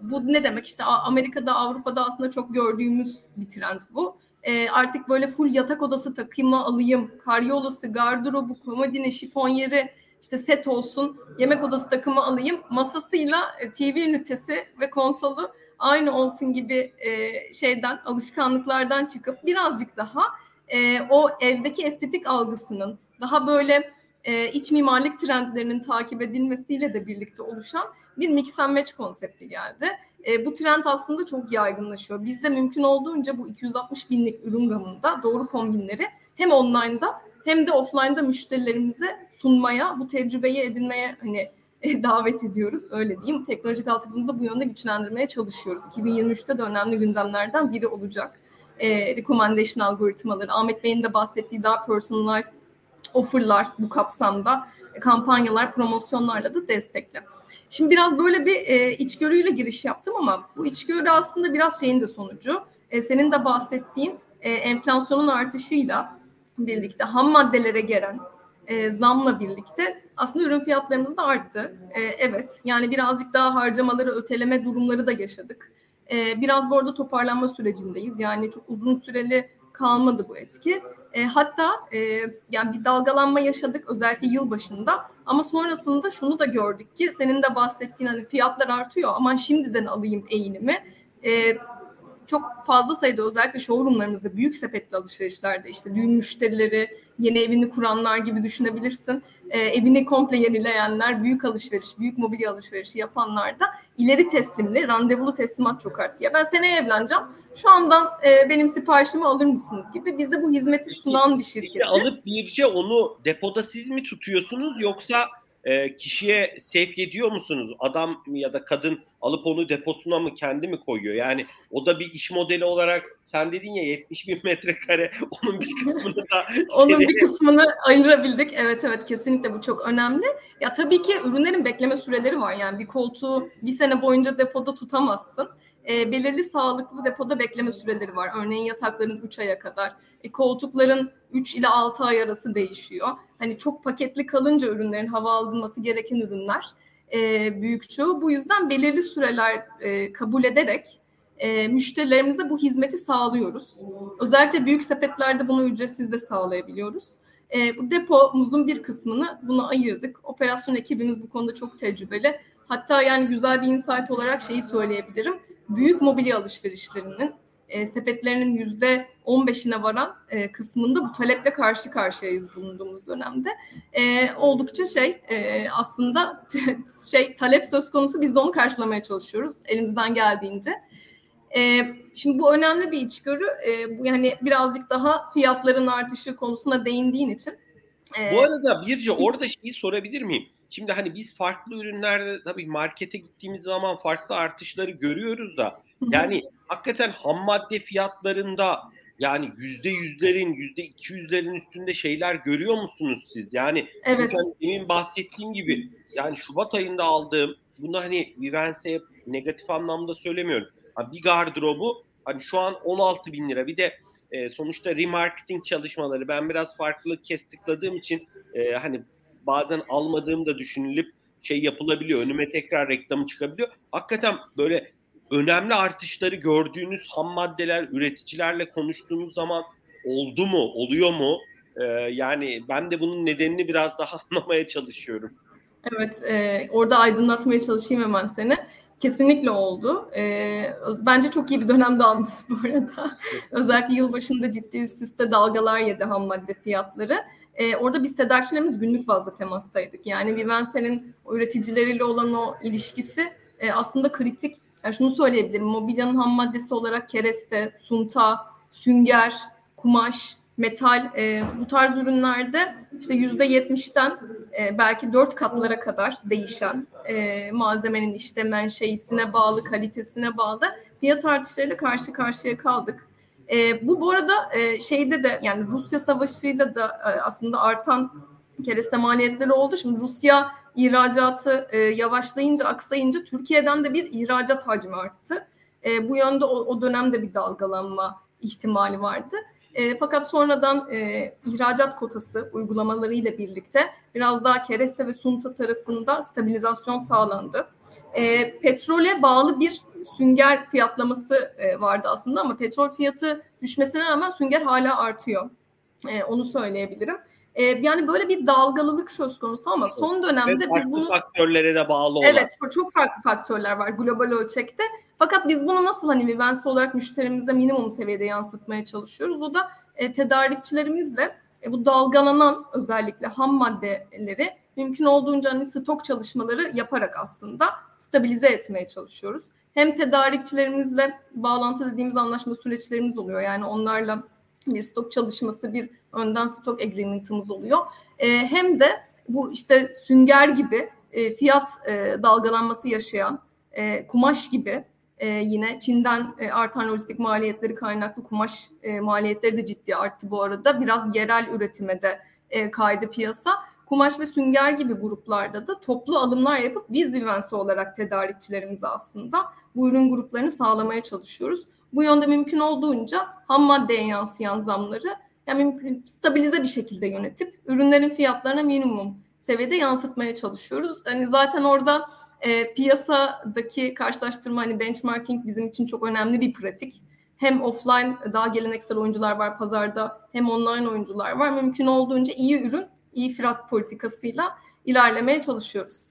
bu ne demek? İşte Amerika'da, Avrupa'da aslında çok gördüğümüz bir trend bu. E, artık böyle full yatak odası takımı alayım, karyolası, gardırobu, komodini, şifonyeri, işte set olsun, yemek odası takımı alayım, masasıyla e, TV ünitesi ve konsolu aynı olsun gibi e, şeyden, alışkanlıklardan çıkıp birazcık daha e, o evdeki estetik algısının daha böyle e, iç mimarlık trendlerinin takip edilmesiyle de birlikte oluşan bir mix and match konsepti geldi. E, bu trend aslında çok yaygınlaşıyor. Biz de mümkün olduğunca bu 260 binlik ürün gamında doğru kombinleri hem online'da hem de offline'da müşterilerimize sunmaya, bu tecrübeyi edinmeye hani e, davet ediyoruz. Öyle diyeyim. Teknolojik altyapımızı bu yönde güçlendirmeye çalışıyoruz. 2023'te de önemli gündemlerden biri olacak. E, recommendation algoritmaları, Ahmet Bey'in de bahsettiği daha personalized offerlar bu kapsamda, e, kampanyalar, promosyonlarla da destekli. Şimdi biraz böyle bir e, içgörüyle giriş yaptım ama bu içgörü aslında biraz şeyin de sonucu. E, senin de bahsettiğin e, enflasyonun artışıyla birlikte ham maddelere gelen e, zamla birlikte aslında ürün fiyatlarımız da arttı. E, evet yani birazcık daha harcamaları öteleme durumları da yaşadık. E, biraz bu arada toparlanma sürecindeyiz. Yani çok uzun süreli kalmadı bu etki. E, hatta e, yani bir dalgalanma yaşadık özellikle yıl başında ama sonrasında şunu da gördük ki senin de bahsettiğin hani fiyatlar artıyor aman şimdiden alayım eğinimi. E, çok fazla sayıda özellikle showroomlarımızda büyük sepetli alışverişlerde işte düğün müşterileri, yeni evini kuranlar gibi düşünebilirsin. E, evini komple yenileyenler, büyük alışveriş, büyük mobilya alışverişi yapanlar da ileri teslimli, randevulu teslimat çok arttı. Ya ben seneye evleneceğim. Şu andan e, benim siparişimi alır mısınız gibi. Biz de bu hizmeti sunan bir şirketiz.
Alıp birce onu depoda siz mi tutuyorsunuz yoksa e, kişiye sevk ediyor musunuz? Adam ya da kadın alıp onu deposuna mı kendi mi koyuyor? Yani o da bir iş modeli olarak sen dedin ya 70 bin metrekare onun bir kısmını da
onun bir kısmını ayırabildik. Evet evet kesinlikle bu çok önemli. Ya tabii ki ürünlerin bekleme süreleri var. Yani bir koltuğu bir sene boyunca depoda tutamazsın e, belirli sağlıklı depoda bekleme süreleri var. Örneğin yatakların 3 aya kadar. E, koltukların 3 ile 6 ay arası değişiyor. Hani çok paketli kalınca ürünlerin hava alınması gereken ürünler e, büyük çoğu. Bu yüzden belirli süreler e, kabul ederek e, müşterilerimize bu hizmeti sağlıyoruz. Özellikle büyük sepetlerde bunu ücretsiz de sağlayabiliyoruz. E, bu depomuzun bir kısmını buna ayırdık. Operasyon ekibimiz bu konuda çok tecrübeli. Hatta yani güzel bir insight olarak şeyi söyleyebilirim. Büyük mobilya alışverişlerinin e, sepetlerinin yüzde 15'ine varan e, kısmında bu taleple karşı karşıyayız bulunduğumuz dönemde. E, oldukça şey e, aslında şey talep söz konusu biz de onu karşılamaya çalışıyoruz elimizden geldiğince. E, şimdi bu önemli bir içgörü. E, bu yani birazcık daha fiyatların artışı konusuna değindiğin için.
E, bu arada Birce orada şeyi sorabilir miyim? Şimdi hani biz farklı ürünlerde tabii markete gittiğimiz zaman farklı artışları görüyoruz da yani hakikaten ham madde fiyatlarında yani yüzde yüzlerin, yüzde iki yüzlerin üstünde şeyler görüyor musunuz siz? Yani evet. hani demin bahsettiğim gibi yani Şubat ayında aldığım bunu hani Vivense'ye negatif anlamda söylemiyorum. bir gardırobu hani şu an 16 bin lira bir de e, sonuçta remarketing çalışmaları ben biraz farklı kestikladığım için e, hani bazen almadığım da düşünülüp şey yapılabiliyor. Önüme tekrar reklamı çıkabiliyor. Hakikaten böyle önemli artışları gördüğünüz ham maddeler üreticilerle konuştuğunuz zaman oldu mu, oluyor mu? Ee, yani ben de bunun nedenini biraz daha anlamaya çalışıyorum.
Evet, e, orada aydınlatmaya çalışayım hemen seni. Kesinlikle oldu. Ee, bence çok iyi bir dönemde almışsın bu arada. Özellikle yılbaşında ciddi üst üste dalgalar yedi ham madde fiyatları. Ee, orada biz tedarikçilerimiz günlük bazda temastaydık. Yani Vivense'nin üreticileriyle olan o ilişkisi e, aslında kritik. Yani şunu söyleyebilirim. Mobilyanın ham maddesi olarak kereste, sunta, sünger, kumaş, metal e, bu tarz ürünlerde işte yüzde yetmişten e, belki dört katlara kadar değişen e, malzemenin işte menşeisine bağlı, kalitesine bağlı fiyat artışlarıyla karşı karşıya kaldık. E, bu bu arada e, şeyde de yani Rusya savaşıyla da e, aslında artan kereste maliyetleri oldu. Şimdi Rusya ihracatı e, yavaşlayınca, aksayınca Türkiye'den de bir ihracat hacmi arttı. E, bu yönde o, o dönemde bir dalgalanma ihtimali vardı. E, fakat sonradan e, ihracat kotası uygulamaları ile birlikte biraz daha kereste ve sunta tarafında stabilizasyon sağlandı. E, petrole bağlı bir sünger fiyatlaması e, vardı aslında ama petrol fiyatı düşmesine rağmen sünger hala artıyor. E, onu söyleyebilirim. E, yani böyle bir dalgalılık söz konusu ama son dönemde
Ve biz bunu faktörlere de bağlı olan.
Evet, çok farklı faktörler var global ölçekte. Fakat biz bunu nasıl hani Vivens olarak müşterimize minimum seviyede yansıtmaya çalışıyoruz? O da e, tedarikçilerimizle e, bu dalgalanan özellikle ham maddeleri mümkün olduğunca hani stok çalışmaları yaparak aslında stabilize etmeye çalışıyoruz. Hem tedarikçilerimizle bağlantı dediğimiz anlaşma süreçlerimiz oluyor. Yani onlarla bir stok çalışması, bir önden stok agreement'ımız oluyor. E, hem de bu işte sünger gibi e, fiyat e, dalgalanması yaşayan e, kumaş gibi e, yine Çin'den e, artan lojistik maliyetleri kaynaklı kumaş e, maliyetleri de ciddi arttı bu arada. Biraz yerel üretime de e, kaydı piyasa. Kumaş ve sünger gibi gruplarda da toplu alımlar yapıp biz Vivense olarak tedarikçilerimize aslında bu ürün gruplarını sağlamaya çalışıyoruz. Bu yönde mümkün olduğunca ham maddeye yansıyan zamları yani mümkün, stabilize bir şekilde yönetip ürünlerin fiyatlarına minimum seviyede yansıtmaya çalışıyoruz. Hani zaten orada e, piyasadaki karşılaştırma hani benchmarking bizim için çok önemli bir pratik. Hem offline daha geleneksel oyuncular var pazarda hem online oyuncular var. Mümkün olduğunca iyi ürün, iyi fiyat politikasıyla ilerlemeye çalışıyoruz.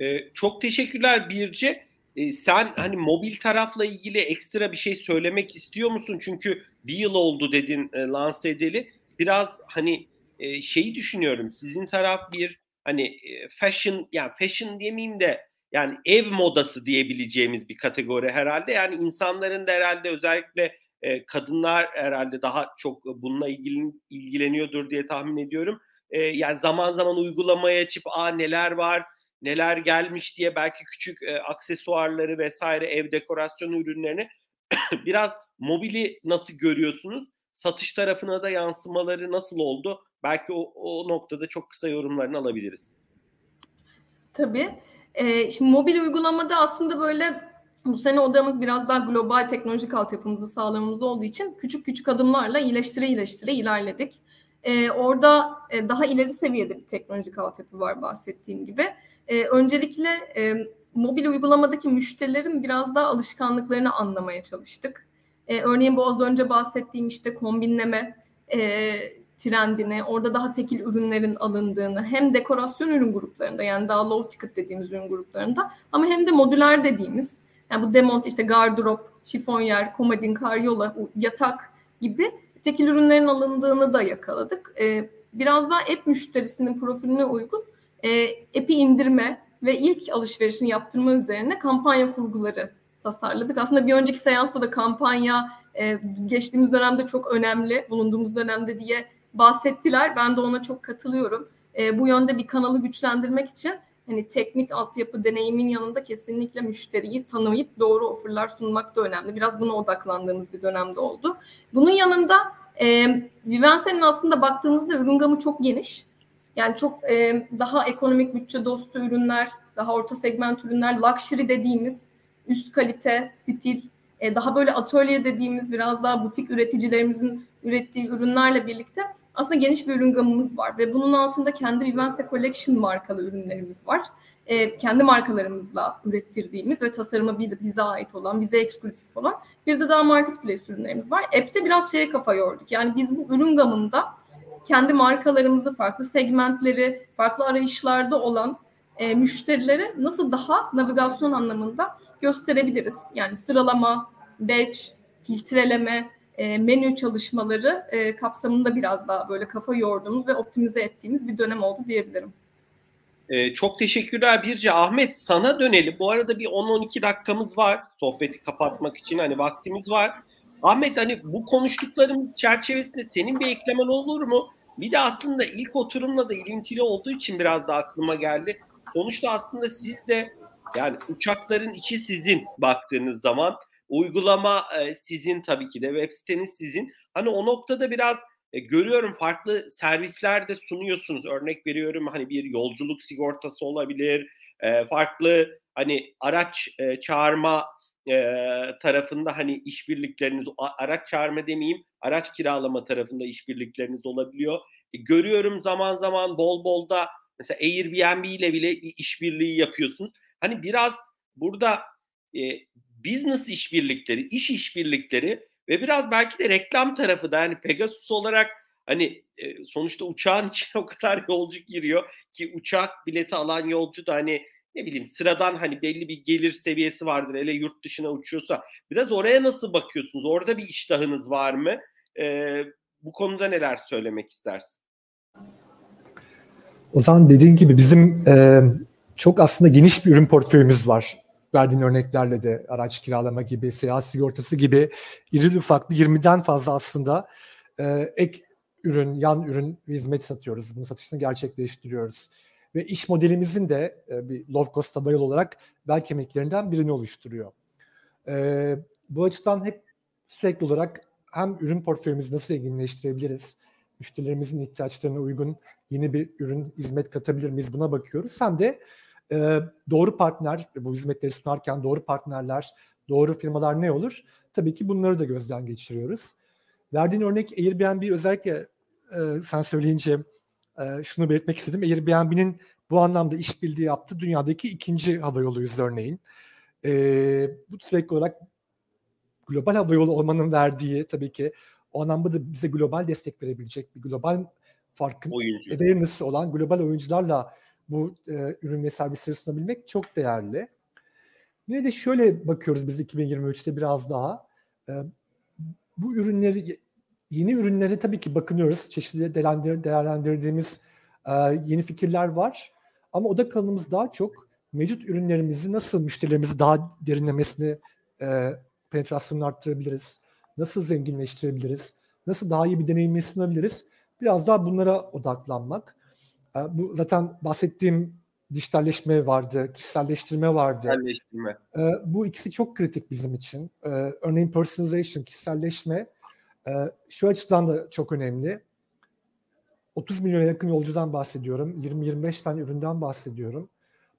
Ee, çok teşekkürler Birce. Ee, sen hani mobil tarafla ilgili ekstra bir şey söylemek istiyor musun? Çünkü bir yıl oldu dedin e, lanse edeli. Biraz hani e, şeyi düşünüyorum. Sizin taraf bir hani e, fashion yani fashion diyemeyeyim de yani ev modası diyebileceğimiz bir kategori herhalde. Yani insanların da herhalde özellikle e, kadınlar herhalde daha çok bununla ilgili, ilgileniyordur diye tahmin ediyorum. E, yani zaman zaman uygulamaya açıp a neler var, neler gelmiş diye belki küçük e, aksesuarları vesaire ev dekorasyonu ürünlerini biraz mobili nasıl görüyorsunuz? Satış tarafına da yansımaları nasıl oldu? Belki o, o noktada çok kısa yorumlarını alabiliriz.
Tabii. Ee, şimdi mobil uygulamada aslında böyle bu sene odamız biraz daha global teknolojik altyapımızı sağlamamız olduğu için küçük küçük adımlarla iyileştire iyileştire ilerledik. Ee, orada e, daha ileri seviyede bir teknolojik altyapı var bahsettiğim gibi. Ee, öncelikle e, mobil uygulamadaki müşterilerin biraz daha alışkanlıklarını anlamaya çalıştık. Ee, örneğin bu az önce bahsettiğim işte kombinleme, e, trendini, orada daha tekil ürünlerin alındığını hem dekorasyon ürün gruplarında yani daha low ticket dediğimiz ürün gruplarında ama hem de modüler dediğimiz yani bu demont işte gardırop, şifonyer, komodin, karyola, yatak gibi tekil ürünlerin alındığını da yakaladık. Ee, biraz daha app müşterisinin profiline uygun e, app'i indirme ve ilk alışverişini yaptırma üzerine kampanya kurguları tasarladık. Aslında bir önceki seansta da kampanya e, geçtiğimiz dönemde çok önemli, bulunduğumuz dönemde diye bahsettiler. Ben de ona çok katılıyorum. E, bu yönde bir kanalı güçlendirmek için hani teknik altyapı deneyimin yanında kesinlikle müşteriyi tanıyıp doğru offerlar sunmak da önemli. Biraz buna odaklandığımız bir dönemde oldu. Bunun yanında e, Vivense'nin aslında baktığımızda ürün gamı çok geniş. Yani çok e, daha ekonomik bütçe dostu ürünler, daha orta segment ürünler, luxury dediğimiz üst kalite, stil, e, daha böyle atölye dediğimiz biraz daha butik üreticilerimizin ürettiği ürünlerle birlikte aslında geniş bir ürün gamımız var ve bunun altında kendi Vivense Collection markalı ürünlerimiz var. E, kendi markalarımızla ürettirdiğimiz ve tasarımı bize ait olan, bize eksklusif olan bir de daha marketplace ürünlerimiz var. App'te biraz şeye kafa yorduk. Yani biz bu ürün gamında kendi markalarımızı, farklı segmentleri, farklı arayışlarda olan e, müşterilere nasıl daha navigasyon anlamında gösterebiliriz? Yani sıralama, batch, filtreleme, e, menü çalışmaları e, kapsamında biraz daha böyle kafa yorduğumuz ve optimize ettiğimiz bir dönem oldu diyebilirim.
Ee, çok teşekkürler Birce. Ahmet sana dönelim. Bu arada bir 10-12 dakikamız var sohbeti kapatmak için. Hani vaktimiz var. Ahmet hani bu konuştuklarımız çerçevesinde senin bir eklemen olur mu? Bir de aslında ilk oturumla da ilintili olduğu için biraz da aklıma geldi. Sonuçta aslında siz de yani uçakların içi sizin baktığınız zaman uygulama e, sizin tabii ki de web siteniz sizin. Hani o noktada biraz e, görüyorum farklı servisler de sunuyorsunuz. Örnek veriyorum hani bir yolculuk sigortası olabilir. E, farklı hani araç e, çağırma e, tarafında hani işbirlikleriniz araç çağırma demeyeyim araç kiralama tarafında işbirlikleriniz olabiliyor. E, görüyorum zaman zaman bol bol da mesela Airbnb ile bile işbirliği yapıyorsunuz. Hani biraz burada e, business işbirlikleri, iş işbirlikleri ve biraz belki de reklam tarafı da yani Pegasus olarak hani e, sonuçta uçağın içine o kadar yolcu giriyor ki uçak bileti alan yolcu da hani ne bileyim sıradan hani belli bir gelir seviyesi vardır hele yurt dışına uçuyorsa biraz oraya nasıl bakıyorsunuz? Orada bir iştahınız var mı? E, bu konuda neler söylemek istersin?
O zaman dediğin gibi bizim e, çok aslında geniş bir ürün portföyümüz var. Verdiğin örneklerle de araç kiralama gibi, seyahat sigortası gibi irili ufaklı 20'den fazla aslında e, ek ürün, yan ürün ve hizmet satıyoruz. Bunun satışını gerçekleştiriyoruz. Ve iş modelimizin de e, bir low cost tabayıl olarak bel kemiklerinden birini oluşturuyor. E, bu açıdan hep sürekli olarak hem ürün portföyümüzü nasıl zenginleştirebiliriz, müşterilerimizin ihtiyaçlarına uygun yeni bir ürün, hizmet katabilir miyiz buna bakıyoruz. Hem de e, doğru partner, bu hizmetleri sunarken doğru partnerler, doğru firmalar ne olur? Tabii ki bunları da gözden geçiriyoruz. Verdiğin örnek Airbnb özellikle e, sen söyleyince e, şunu belirtmek istedim. Airbnb'nin bu anlamda işbirliği yaptı. Dünyadaki ikinci hava yoluyuz örneğin. E, bu sürekli olarak global hava yolu olmanın verdiği tabii ki o anlamda da bize global destek verebilecek bir global farkın awareness olan global oyuncularla bu e, ürün ve servisleri sunabilmek çok değerli. Yine de şöyle bakıyoruz biz 2023'te biraz daha. E, bu ürünleri, yeni ürünlere tabii ki bakınıyoruz. Çeşitli değerlendir, değerlendirdiğimiz e, yeni fikirler var. Ama oda kanalımız daha çok mevcut ürünlerimizi nasıl müşterilerimizi daha derinlemesine e, penetrasyonunu arttırabiliriz? Nasıl zenginleştirebiliriz? Nasıl daha iyi bir deneyim sunabiliriz? Biraz daha bunlara odaklanmak. Ee, bu zaten bahsettiğim dijitalleşme vardı, kişiselleştirme vardı.
Kişiselleştirme.
Ee, bu ikisi çok kritik bizim için. Ee, örneğin personalization, kişiselleşme e, şu açıdan da çok önemli. 30 milyona yakın yolcudan bahsediyorum. 20-25 tane üründen bahsediyorum.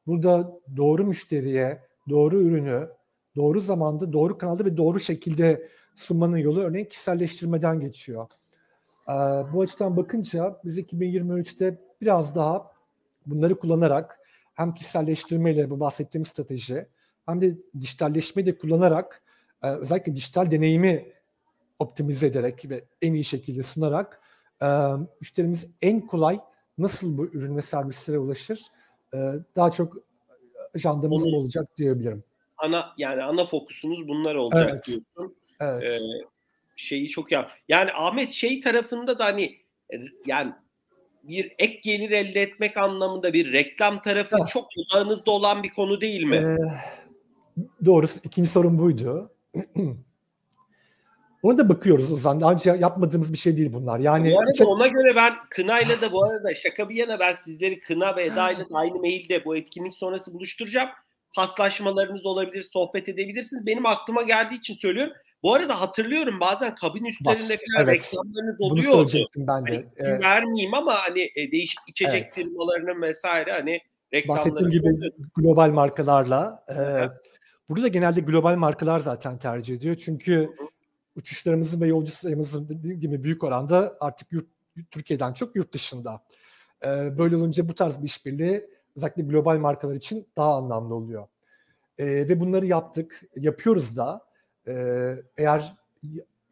Burada doğru müşteriye, doğru ürünü, doğru zamanda, doğru kanalda ve doğru şekilde sunmanın yolu örneğin kişiselleştirmeden geçiyor. Bu açıdan bakınca biz 2023'te biraz daha bunları kullanarak hem kişiselleştirmeyle bu bahsettiğim strateji hem de dijitalleşmeyi de kullanarak e, özellikle dijital deneyimi optimize ederek ve en iyi şekilde sunarak e, müşterimiz en kolay nasıl bu ürün ve servislere ulaşır e, daha çok ajandamız Onu, olacak diyebilirim.
Ana yani ana fokusunuz bunlar olacak evet. diyorsun. Evet. Ee, şeyi çok ya. Yani Ahmet şey tarafında da hani yani bir ek gelir elde etmek anlamında bir reklam tarafı ha. çok odağınızda olan bir konu değil mi? Ee,
doğrusu ikinci sorun buydu. Ona da bakıyoruz Ozan. Daha önce yapmadığımız bir şey değil bunlar. Yani
bu arada çok... ona göre ben Kına'yla da bu arada şaka bir yana ben sizleri Kına ve Eda'yla da aynı mailde bu etkinlik sonrası buluşturacağım. Paslaşmalarınız olabilir, sohbet edebilirsiniz. Benim aklıma geldiği için söylüyorum. Bu arada hatırlıyorum bazen kabin üstlerinde falan evet. reklamlarınız oluyor. Bunu
söyleyecektim ben de.
Hani evet. vermeyeyim ama hani e, değişik içecek evet. firmalarının vesaire hani
reklamları Bahsettiğim gibi oluyor. global markalarla. E, burada da genelde global markalar zaten tercih ediyor. Çünkü Hı-hı. uçuşlarımızın ve yolcu sayımızın dediğim gibi büyük oranda artık yurt, Türkiye'den çok yurt dışında. E, böyle olunca bu tarz bir işbirliği özellikle global markalar için daha anlamlı oluyor. E, ve bunları yaptık, yapıyoruz da. E, eğer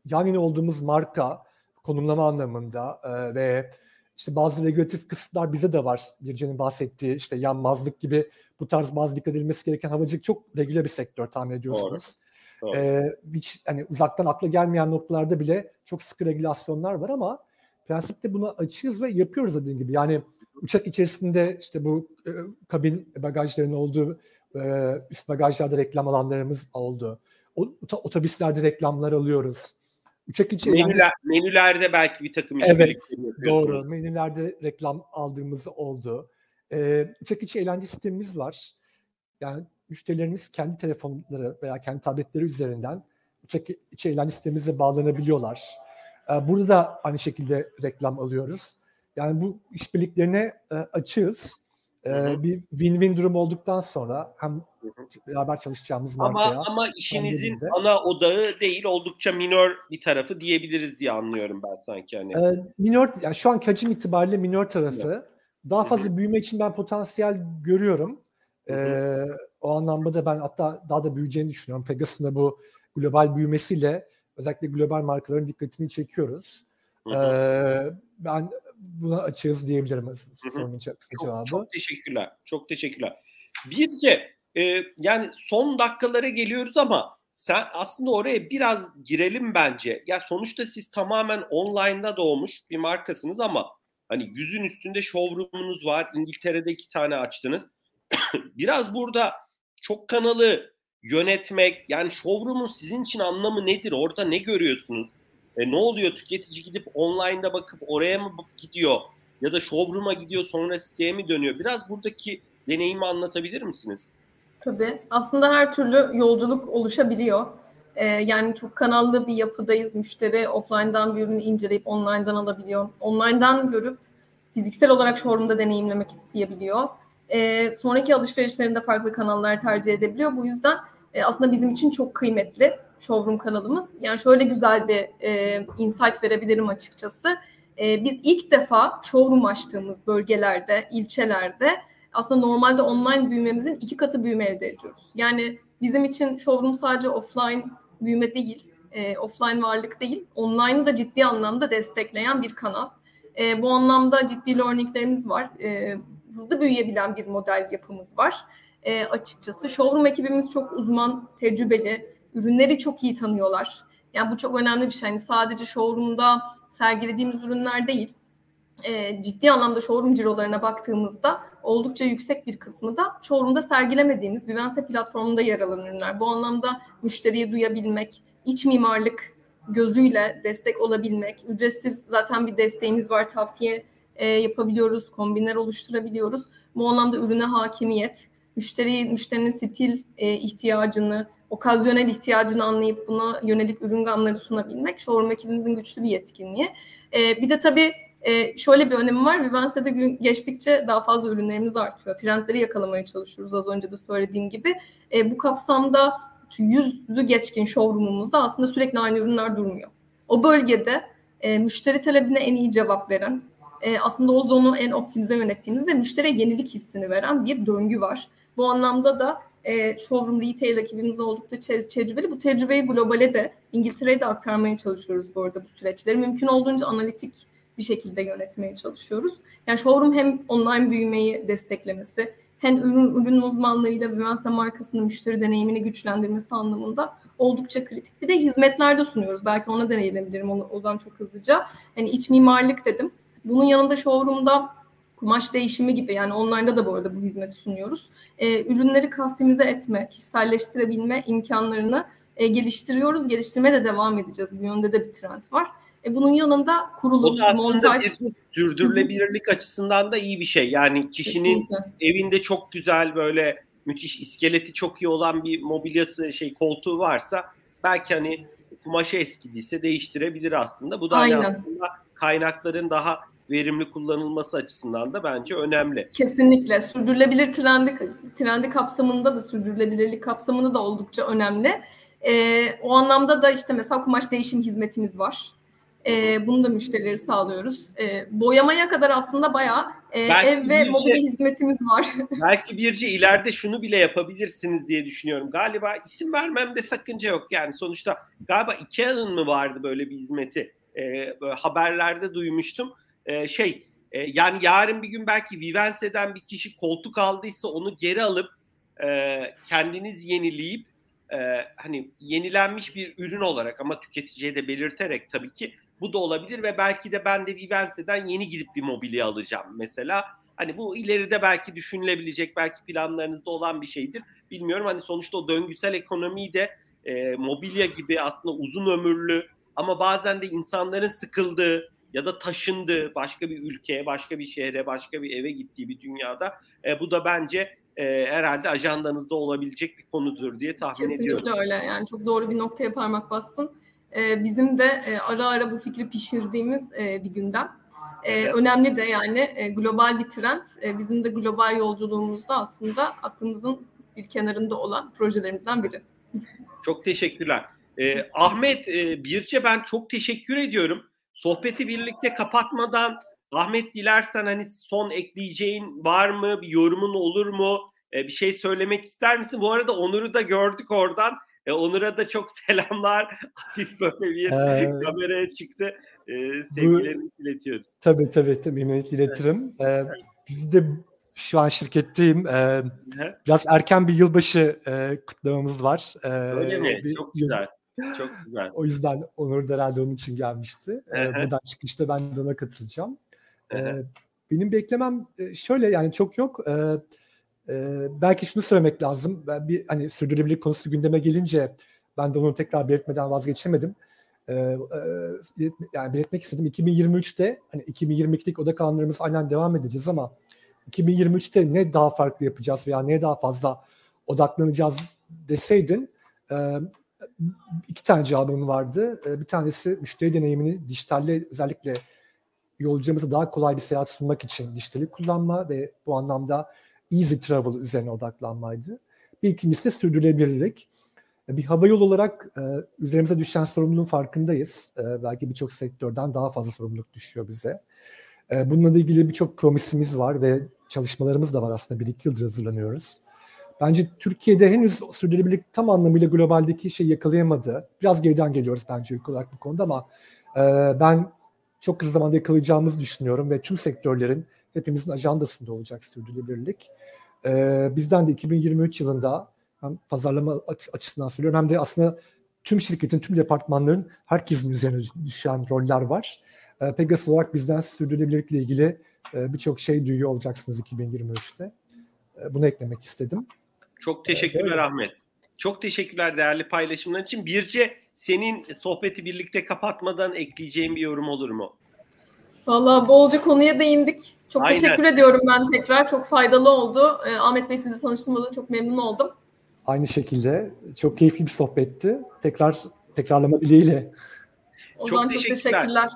yan yana olduğumuz marka konumlama anlamında e, ve işte bazı regülatif kısıtlar bize de var. Birce'nin bahsettiği işte yanmazlık gibi bu tarz bazı dikkat edilmesi gereken havacılık çok regüle bir sektör tahmin ediyorsunuz. Doğru. Doğru. Ee, hiç hani uzaktan akla gelmeyen noktalarda bile çok sıkı regülasyonlar var ama prensipte buna açığız ve yapıyoruz dediğim gibi. Yani uçak içerisinde işte bu e, kabin bagajlarının olduğu e, üst bagajlarda reklam alanlarımız oldu. Otobüslerde reklamlar alıyoruz.
Uçak içi Menüler, eğlencesi... menülerde belki bir takım
Evet doğru. Menülerde reklam aldığımız oldu. Ee, uçak içi eğlence sistemimiz var. Yani müşterilerimiz kendi telefonları veya kendi tabletleri üzerinden uçak içi eğlence sistemimize bağlanabiliyorlar. Ee, burada da aynı şekilde reklam alıyoruz. Yani bu işbirliklerine e, açığız. Ee, bir win-win durum olduktan sonra hem beraber çalışacağımız markaya.
Ama, ama işinizin ana odağı değil oldukça minor bir tarafı diyebiliriz diye anlıyorum ben sanki. Hani.
Ee, minor, yani şu an hacim itibariyle minor tarafı. Evet. Daha fazla büyüme için ben potansiyel görüyorum. Ee, o anlamda da ben hatta daha da büyüyeceğini düşünüyorum. Pegasus'un da bu global büyümesiyle özellikle global markaların dikkatini çekiyoruz. Ee, ben buna açığız diyebilirim sorunun cevabı.
Çok teşekkürler. Çok teşekkürler. Birce e, yani son dakikalara geliyoruz ama sen aslında oraya biraz girelim bence. Ya sonuçta siz tamamen online'da doğmuş bir markasınız ama hani yüzün üstünde showroom'unuz var. İngiltere'de iki tane açtınız. biraz burada çok kanalı yönetmek yani showroom'un sizin için anlamı nedir? Orada ne görüyorsunuz? E, ne oluyor? Tüketici gidip online'da bakıp oraya mı gidiyor? Ya da showroom'a gidiyor sonra siteye mi dönüyor? Biraz buradaki deneyimi anlatabilir misiniz?
Tabii. Aslında her türlü yolculuk oluşabiliyor. Ee, yani çok kanallı bir yapıdayız. Müşteri offline'dan bir ürünü inceleyip online'dan alabiliyor. Online'dan görüp fiziksel olarak showroom'da deneyimlemek isteyebiliyor. Ee, sonraki alışverişlerinde farklı kanallar tercih edebiliyor. Bu yüzden e, aslında bizim için çok kıymetli showroom kanalımız. Yani şöyle güzel bir e, insight verebilirim açıkçası. E, biz ilk defa showroom açtığımız bölgelerde, ilçelerde aslında normalde online büyümemizin iki katı büyüme elde ediyoruz. Yani bizim için showroom sadece offline büyüme değil, e, offline varlık değil, online'ı da ciddi anlamda destekleyen bir kanal. E, bu anlamda ciddi learninglerimiz var. E, hızlı büyüyebilen bir model yapımız var. E, açıkçası showroom ekibimiz çok uzman, tecrübeli, ürünleri çok iyi tanıyorlar. Yani bu çok önemli bir şey. Yani sadece showroom'da sergilediğimiz ürünler değil, e, ciddi anlamda showroom cirolarına baktığımızda oldukça yüksek bir kısmı da showroom'da sergilemediğimiz Vivense platformunda yer alan ürünler. Bu anlamda müşteriyi duyabilmek, iç mimarlık gözüyle destek olabilmek, ücretsiz zaten bir desteğimiz var, tavsiye e, yapabiliyoruz, kombinler oluşturabiliyoruz. Bu anlamda ürüne hakimiyet, müşteri müşterinin stil e, ihtiyacını, okazyonel ihtiyacını anlayıp buna yönelik ürün gamları sunabilmek showroom ekibimizin güçlü bir yetkinliği. E, bir de tabii e, şöyle bir önemi var. Vivense'de gün geçtikçe daha fazla ürünlerimiz artıyor. Trendleri yakalamaya çalışıyoruz az önce de söylediğim gibi. E, bu kapsamda yüzü geçkin showroom'umuzda aslında sürekli aynı ürünler durmuyor. O bölgede e, müşteri talebine en iyi cevap veren, e, aslında o zonu en optimize yönettiğimiz ve müşteriye yenilik hissini veren bir döngü var. Bu anlamda da e, showroom retail ekibimiz oldukça tecrübeli. Bu tecrübeyi globale de İngiltere'ye de aktarmaya çalışıyoruz bu arada bu süreçleri. Mümkün olduğunca analitik bir şekilde yönetmeye çalışıyoruz. Yani showroom hem online büyümeyi desteklemesi hem ürün, ürün uzmanlığıyla Vivense markasının müşteri deneyimini güçlendirmesi anlamında oldukça kritik. Bir de hizmetlerde sunuyoruz. Belki ona deneyebilirim onu Ozan çok hızlıca. Hani iç mimarlık dedim. Bunun yanında showroom'da kumaş değişimi gibi yani online'da da bu arada bu hizmeti sunuyoruz. E, ürünleri kastimize etme, kişiselleştirebilme imkanlarını e, geliştiriyoruz. Geliştirmeye de devam edeceğiz. Bu yönde de bir trend var. E, bunun yanında kurulum,
o da aslında
montaj...
bir sürdürülebilirlik açısından da iyi bir şey. Yani kişinin Kesinlikle. evinde çok güzel böyle müthiş iskeleti çok iyi olan bir mobilyası şey koltuğu varsa belki hani kumaşı eskidiyse değiştirebilir aslında. Bu da hani aslında kaynakların daha verimli kullanılması açısından da bence önemli.
Kesinlikle. Sürdürülebilir trendi, trendi kapsamında da sürdürülebilirlik kapsamında da oldukça önemli. Ee, o anlamda da işte mesela kumaş değişim hizmetimiz var. E, bunu da müşterileri sağlıyoruz. E, boyamaya kadar aslında bayağı e, ev ve mobilya şey, hizmetimiz var.
belki birce ileride şunu bile yapabilirsiniz diye düşünüyorum. Galiba isim vermemde sakınca yok. Yani sonuçta galiba Ikea'nın mı vardı böyle bir hizmeti? E, haberlerde duymuştum. E, şey e, yani yarın bir gün belki Vivense'den bir kişi koltuk aldıysa onu geri alıp e, kendiniz yenileyip e, hani yenilenmiş bir ürün olarak ama tüketiciye de belirterek tabii ki bu da olabilir ve belki de ben de Vivense'den yeni gidip bir mobilya alacağım mesela. Hani bu ileride belki düşünülebilecek, belki planlarınızda olan bir şeydir. Bilmiyorum hani sonuçta o döngüsel ekonomiyi de e, mobilya gibi aslında uzun ömürlü ama bazen de insanların sıkıldığı ya da taşındığı başka bir ülkeye, başka bir şehre, başka bir eve gittiği bir dünyada e, bu da bence e, herhalde ajandanızda olabilecek bir konudur diye tahmin
Kesinlikle
ediyorum.
Kesinlikle öyle yani çok doğru bir noktaya parmak bastın e, bizim de e, ara ara bu fikri pişirdiğimiz e, bir gündem. E, önemli de yani e, global bir trend. E, bizim de global yolculuğumuzda aslında aklımızın bir kenarında olan projelerimizden biri.
Çok teşekkürler. E, Ahmet e, Birce ben çok teşekkür ediyorum. Sohbeti birlikte kapatmadan Ahmet dilersen hani son ekleyeceğin var mı? Bir yorumun olur mu? E, bir şey söylemek ister misin? Bu arada Onur'u da gördük oradan. E, Onur'a da çok selamlar. Hafif böyle bir ee, kameraya çıktı. E, sevgilerimizi iletiyoruz.
Tabii tabii tabii iletirim. Evet. Ee, biz de şu an şirketteyim. Ee, biraz erken bir yılbaşı e, kutlamamız var.
Ee, Öyle mi? Bir, çok güzel. Çok güzel.
o yüzden Onur da herhalde onun için gelmişti. Ee, buradan çıkışta ben de ona katılacağım. Ee, benim beklemem e, şöyle yani çok yok. Ee, ee, belki şunu söylemek lazım. Ben bir hani sürdürülebilirlik konusu gündeme gelince ben de onu tekrar belirtmeden vazgeçemedim. Ee, e, yani belirtmek istedim. 2023'te hani 2022'lik odak alanlarımız aynen devam edeceğiz ama 2023'te ne daha farklı yapacağız veya ne daha fazla odaklanacağız deseydin e, iki tane cevabım vardı. E, bir tanesi müşteri deneyimini dijitalle özellikle yolcularımıza daha kolay bir seyahat sunmak için dijitali kullanma ve bu anlamda easy travel üzerine odaklanmaydı. Bir ikincisi de sürdürülebilirlik. Bir hava yolu olarak e, üzerimize düşen sorumluluğun farkındayız. E, belki birçok sektörden daha fazla sorumluluk düşüyor bize. E, bununla ilgili birçok promisimiz var ve çalışmalarımız da var aslında. Bir iki yıldır hazırlanıyoruz. Bence Türkiye'de henüz sürdürülebilirlik tam anlamıyla globaldeki şey yakalayamadı. Biraz geriden geliyoruz bence ülke olarak bu konuda ama e, ben çok kısa zamanda yakalayacağımızı düşünüyorum ve tüm sektörlerin hepimizin ajandasında olacak sürdürülebilirlik. E, bizden de 2023 yılında hem pazarlama açısından söylüyorum hem de aslında tüm şirketin, tüm departmanların herkesin üzerine düşen roller var. E, Pegasus olarak bizden sürdürülebilirlikle ilgili e, birçok şey duyuyor olacaksınız 2023'te. E, bunu eklemek istedim.
Çok teşekkürler ee, Ahmet. Çok teşekkürler değerli paylaşımlar için. Birce senin sohbeti birlikte kapatmadan ekleyeceğim bir yorum olur mu?
Valla bolca konuya değindik. Çok Aynen. teşekkür ediyorum ben tekrar. Çok faydalı oldu. Eh, Ahmet Bey sizle tanıştığımda çok memnun oldum.
Aynı şekilde. Çok keyifli bir sohbetti. Tekrar tekrarlama dileğiyle.
O çok zaman teşekkürler. çok teşekkürler.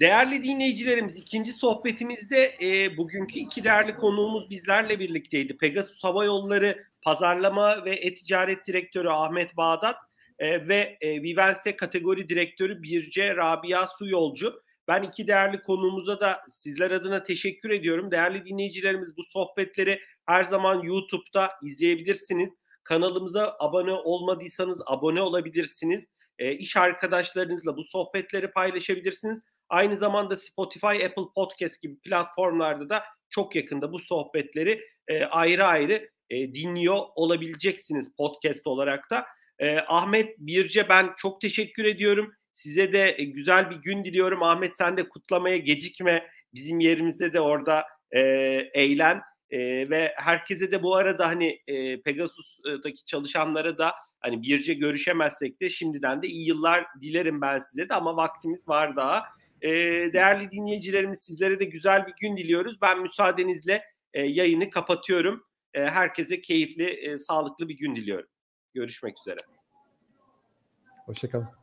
Değerli dinleyicilerimiz ikinci sohbetimizde e, bugünkü iki değerli konuğumuz bizlerle birlikteydi. Pegasus Hava Yolları Pazarlama ve E-Ticaret Direktörü Ahmet Bağdat e, ve e, Vivense Kategori Direktörü Birce Rabia Su Yolcu. Ben iki değerli konuğumuza da sizler adına teşekkür ediyorum. Değerli dinleyicilerimiz bu sohbetleri her zaman YouTube'da izleyebilirsiniz. Kanalımıza abone olmadıysanız abone olabilirsiniz. E, iş arkadaşlarınızla bu sohbetleri paylaşabilirsiniz. Aynı zamanda Spotify, Apple Podcast gibi platformlarda da çok yakında bu sohbetleri e, ayrı ayrı e, dinliyor olabileceksiniz podcast olarak da. E, Ahmet Birce ben çok teşekkür ediyorum. Size de e, güzel bir gün diliyorum. Ahmet sen de kutlamaya gecikme. Bizim yerimize de orada e, eğlen. E, ve herkese de bu arada hani e, Pegasus'taki çalışanlara da Hani birce görüşemezsek de şimdiden de iyi yıllar dilerim ben size de ama vaktimiz var daha. E, değerli dinleyicilerimiz sizlere de güzel bir gün diliyoruz. Ben müsaadenizle e, yayını kapatıyorum. E, herkese keyifli, e, sağlıklı bir gün diliyorum. Görüşmek üzere.
Hoşçakalın.